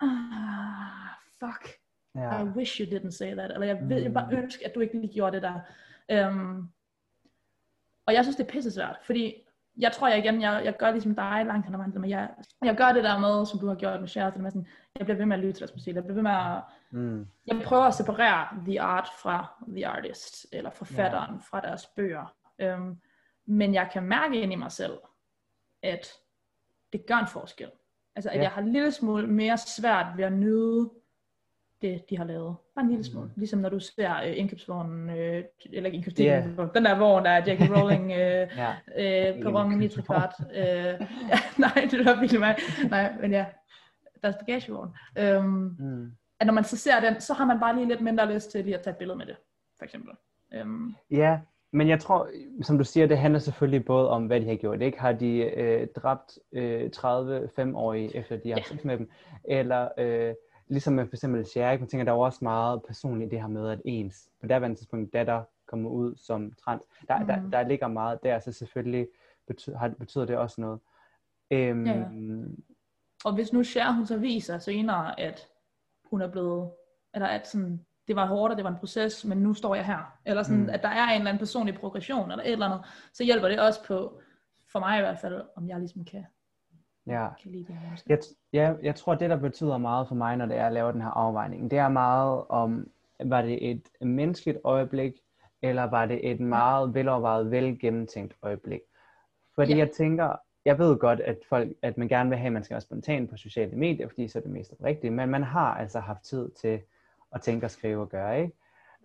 ah, fuck, Ja. I wish you didn't say that, eller jeg vil jeg bare Mm. ønske, at du ikke lige gjorde det der. Um, og jeg synes, det er pisse svært, fordi jeg tror, jeg igen, jeg, jeg gør ligesom dig langt hen ad vejen, men jeg, jeg gør det der med, som du har gjort med Cher, det med sådan, jeg bliver ved med at lytte til deres musik, jeg bliver ved med at, Mm. jeg prøver at separere the art fra the artist, eller forfatteren fra deres bøger. Um, men jeg kan mærke ind i mig selv, at det gør en forskel. Altså, at Ja. jeg har en lille smule mere svært ved at nyde det, de har lavet. Bare en lille smule. Mm. Ligesom når du ser øh, indkøbsvognen, øh, eller ikke indkøbsvognen, den der vogn, der er Jackie Rowling øh, Ja. øh, perron i indkøbsvogn. trikart. Øh, ja, nej, det var virkelig mig. Nej, men ja, deres bagagevogn. Øhm, Mm. at når man så ser den, så har man bare lige lidt mindre lyst til lige at tage et billede med det, for eksempel. Øhm, Ja, men jeg tror, som du siger, det handler selvfølgelig både om, hvad de har gjort. Ikke har de øh, dræbt øh, 30-5-årige, efter de har Ja. sex med dem, eller øh, ligesom med for eksempel Cher, ikke? man tænker, der er jo også meget personligt det her med, at ens på daværende tidspunkt datter kommer ud som trans. Der, mm. der, Mhm. der ligger meget der, så selvfølgelig betyder, har, betyder det også noget. Øhm, Ja, ja. og hvis nu Cher, hun så viser senere, at hun er blevet, eller at sådan, det var hårdt, og det var en proces, men nu står jeg her. Eller sådan, mm. at der er en eller anden personlig progression, eller et eller andet, så hjælper det også på, for mig i hvert fald, om jeg ligesom kan, ja. kan lide det her. Jeg, jeg, jeg tror, det der betyder meget for mig, når det er at lave den her afvejning, det er meget om, var det et menneskeligt øjeblik, eller var det et meget velovervejet, velgennemtænkt øjeblik? Fordi Ja. jeg tænker, jeg ved godt, at, folk, at man gerne vil have, at man skal være spontan på sociale medier, fordi så er det mest rigtigt, men man har altså haft tid til at tænke og skrive og gøre, ikke?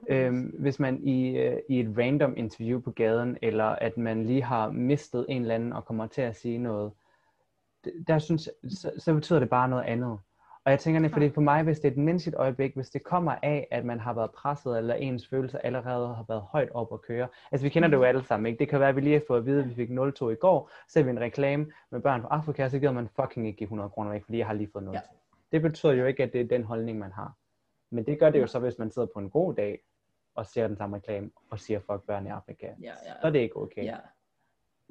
Øhm, hvis man i, øh, i et random interview på gaden, eller at man lige har mistet en eller anden og kommer til at sige noget, der synes, så, så betyder det bare noget andet. Og jeg tænker, fordi for mig, hvis det er et menneskeligt øjeblik, hvis det kommer af, at man har været presset, eller ens følelser allerede har været højt op at køre. Altså vi kender det jo alle sammen, ikke? Det kan være, at vi lige har fået at vide, at vi fik 0,2 i går, så ser vi en reklame med børn fra Afrika, så giver man fucking ikke give 100 kroner væk, fordi jeg har lige fået 0,2. Ja. Det betyder jo ikke, at det er den holdning, man har. Men det gør det jo så, hvis man sidder på en god dag, og ser den samme reklame, og siger fuck børn i Afrika. Ja, ja. Så er det ikke okay. Ja.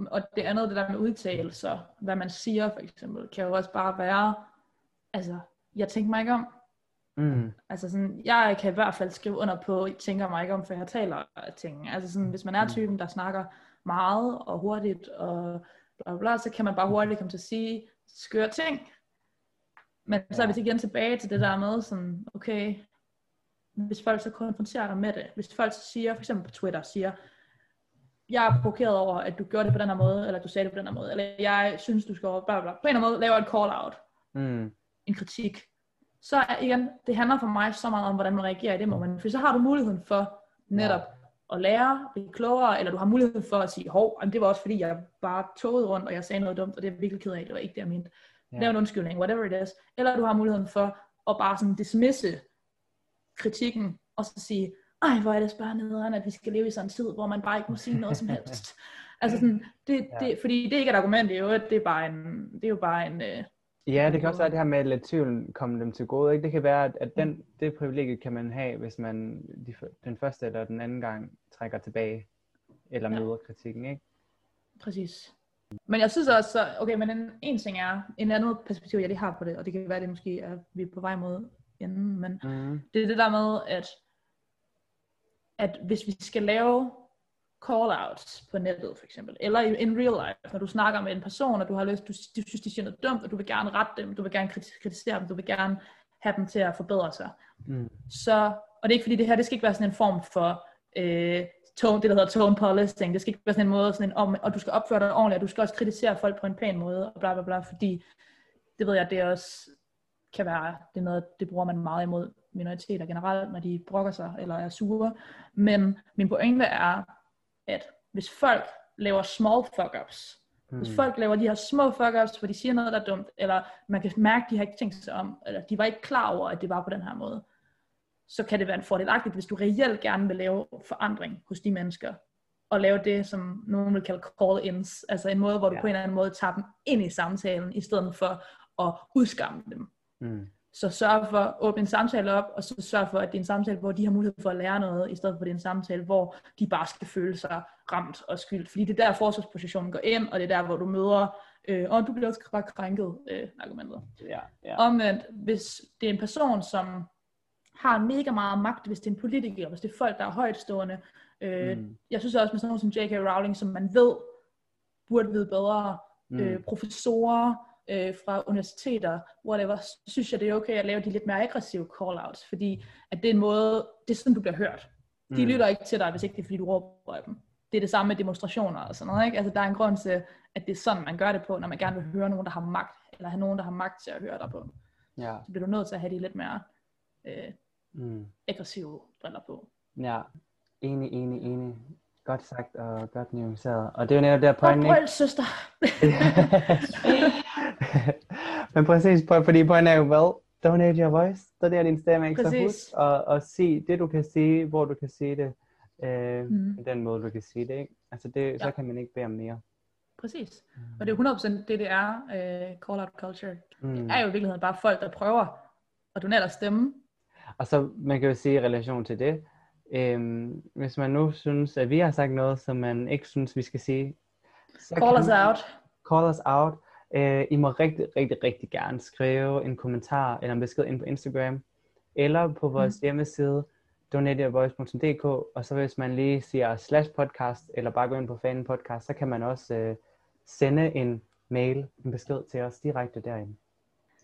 Og det andet, det der med udtalelser, hvad man siger for eksempel, kan jo også bare være, altså, jeg tænker mig ikke om. Mm. Altså sådan, jeg kan i hvert fald skrive under på, jeg tænker mig ikke om, for jeg taler af ting. Altså sådan, hvis man er mm. typen, der snakker meget og hurtigt, og bla, bla, bla, så kan man bare hurtigt komme til at sige skøre ting. Men så er vi igen tilbage til det der med sådan, okay, hvis folk så konfronterer dig med det, hvis folk så siger, for eksempel på Twitter, siger, jeg er provokeret over, at du gjorde det på den her måde, eller du sagde det på den her måde, eller jeg synes, du skal bla, bla, bla. på en eller anden måde laver et call out, mm. en kritik, så igen, det handler for mig så meget om, hvordan man reagerer i det moment, for så har du muligheden for netop at lære, blive klogere, eller du har muligheden for at sige, hov, det var også fordi, jeg bare togede rundt, og jeg sagde noget dumt, og det er jeg virkelig ked af, det var ikke det, jeg mente. Ja. Lav en undskyldning, whatever it is. Eller du har muligheden for at bare sådan dismisse kritikken, og så sige, ej, hvor er det bare nederen, at vi skal leve i sådan en tid, hvor man bare ikke må sige noget som helst. altså sådan, det, ja. det, fordi det er ikke et argument, det er jo, det er bare en, det er jo bare en... Øh, ja, det kan også være det her med at lade tvivlen komme dem til gode. Ikke? Det kan være, at, at den, det privilegie kan man have, hvis man de, den første eller den anden gang trækker tilbage, eller møder ja. kritikken. Ikke? Præcis. Men jeg synes også, okay, men en, en ting er, en anden perspektiv, jeg lige har på det, og det kan være, det måske er, vi er på vej mod enden, men mm. det er det der med, at, at hvis vi skal lave call-outs på nettet for eksempel, eller in, real life, når du snakker med en person, og du har lyst, du, du synes, de siger noget dumt, og du vil gerne rette dem, du vil gerne kritisere dem, du vil gerne have dem til at forbedre sig. Mm. Så, og det er ikke fordi det her, det skal ikke være sådan en form for øh, tone, det der hedder tone policing, det skal ikke være sådan en måde, sådan en om, og du skal opføre dig ordentligt, og du skal også kritisere folk på en pæn måde, og bla bla bla, fordi det ved jeg, det også kan være, det er noget, det bruger man meget imod minoriteter generelt, når de brokker sig eller er sure. Men min pointe er, at hvis folk laver small fuck-ups, mm. hvis hmm. folk laver de her små fuck-ups, hvor de siger noget, der er dumt, eller man kan mærke, at de har ikke tænkt sig om, eller de var ikke klar over, at det var på den her måde, så kan det være en fordelagtigt, hvis du reelt gerne vil lave forandring hos de mennesker, og lave det, som nogen vil kalde call-ins, altså en måde, hvor du ja. på en eller anden måde tager dem ind i samtalen, i stedet for at udskamme dem. Mm. Så sørg for at åbne en samtale op, og så sørg for, at det er en samtale, hvor de har mulighed for at lære noget, i stedet for at det er en samtale, hvor de bare skal føle sig ramt og skyldt. Fordi det er der, forsvarspositionen går ind, og det er der, hvor du møder, øh, og du bliver også bare krænket, øh, argumentet. Ja, ja. Omvendt, hvis det er en person, som har mega meget magt, hvis det er en politiker, hvis det er folk, der er højtstående. Øh, mm. Jeg synes også med sådan noget som J.K. Rowling, som man ved, burde vide bedre, mm. øh, professorer, øh, fra universiteter, whatever, så synes jeg, det er okay at lave de lidt mere aggressive call-outs, fordi at det er en måde, det er sådan, du bliver hørt. De mm. lytter ikke til dig, hvis ikke det er, fordi du råber af dem. Det er det samme med demonstrationer og sådan noget, ikke? Altså, der er en grund til, at det er sådan, man gør det på, når man gerne vil høre nogen, der har magt, eller have nogen, der har magt til at høre dig på. Ja. Så bliver du nødt til at have de lidt mere øh, mm. aggressive briller på. Ja, enig, enig, enig. Godt sagt og godt nuanceret. Og det er jo netop der pointen, ikke? søster. Men præcis, fordi pointen er jo, well, donate your voice. Så det er din stemme, ikke? Præcis. Så husk og, og sig det, du kan sige, hvor du kan sige det. Øh, mm. Den måde, du kan sige det, ikke? Altså, det, ja. så kan man ikke bede om mere. Præcis. Mm. Og det er 100% det, det er, uh, call out culture. Mm. Det er jo i virkeligheden bare folk, der prøver at donere deres stemme. Og så, man kan jo sige i relation til det, Øhm, hvis man nu synes, at vi har sagt noget, som man ikke synes, vi skal sige, så call us out. Call us out. Øh, I må rigtig, rigtig, rigtig gerne skrive en kommentar eller en besked ind på Instagram, eller på vores mm. hjemmeside, donateyourvoice.dk, og så hvis man lige siger slash podcast, eller bare gå ind på fanen podcast, så kan man også øh, sende en mail, en besked til os direkte derinde.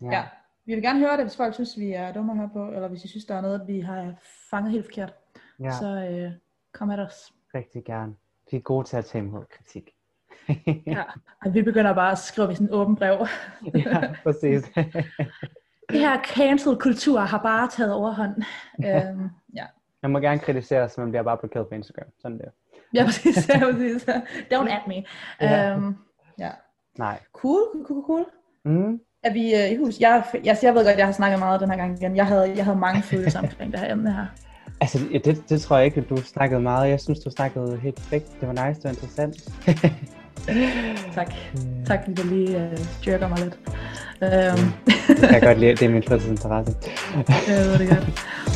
Ja. ja, vi vil gerne høre det, hvis folk synes, vi er dumme høre på, eller hvis I synes, der er noget, vi har fanget helt forkert. Ja. Så øh, kom med os. Rigtig gerne. Vi er gode til at tage imod kritik. ja, og vi begynder bare at skrive i sådan en åben brev. ja, præcis. det her cancel kultur har bare taget overhånd. øhm, ja. Jeg må gerne kritisere, så man bliver bare blokeret på Instagram. Sådan der. Ja, præcis. Ja, præcis. Don't at me. Ja. Um, ja. Nej. Cool, cool, cool. Mm. Er vi uh, i hus? Jeg, jeg, jeg ved godt, jeg har snakket meget den her gang igen. Jeg havde, jeg havde mange følelser omkring det her emne her. Altså, ja, det, det tror jeg ikke, at du snakkede meget. Jeg synes, du snakkede helt perfekt. Det var nice, det var interessant. Tak. Tak, fordi du lige uh, jerker mig lidt. Um, det kan jeg godt lide. Det er min fritidsinteresse. jeg ved det godt.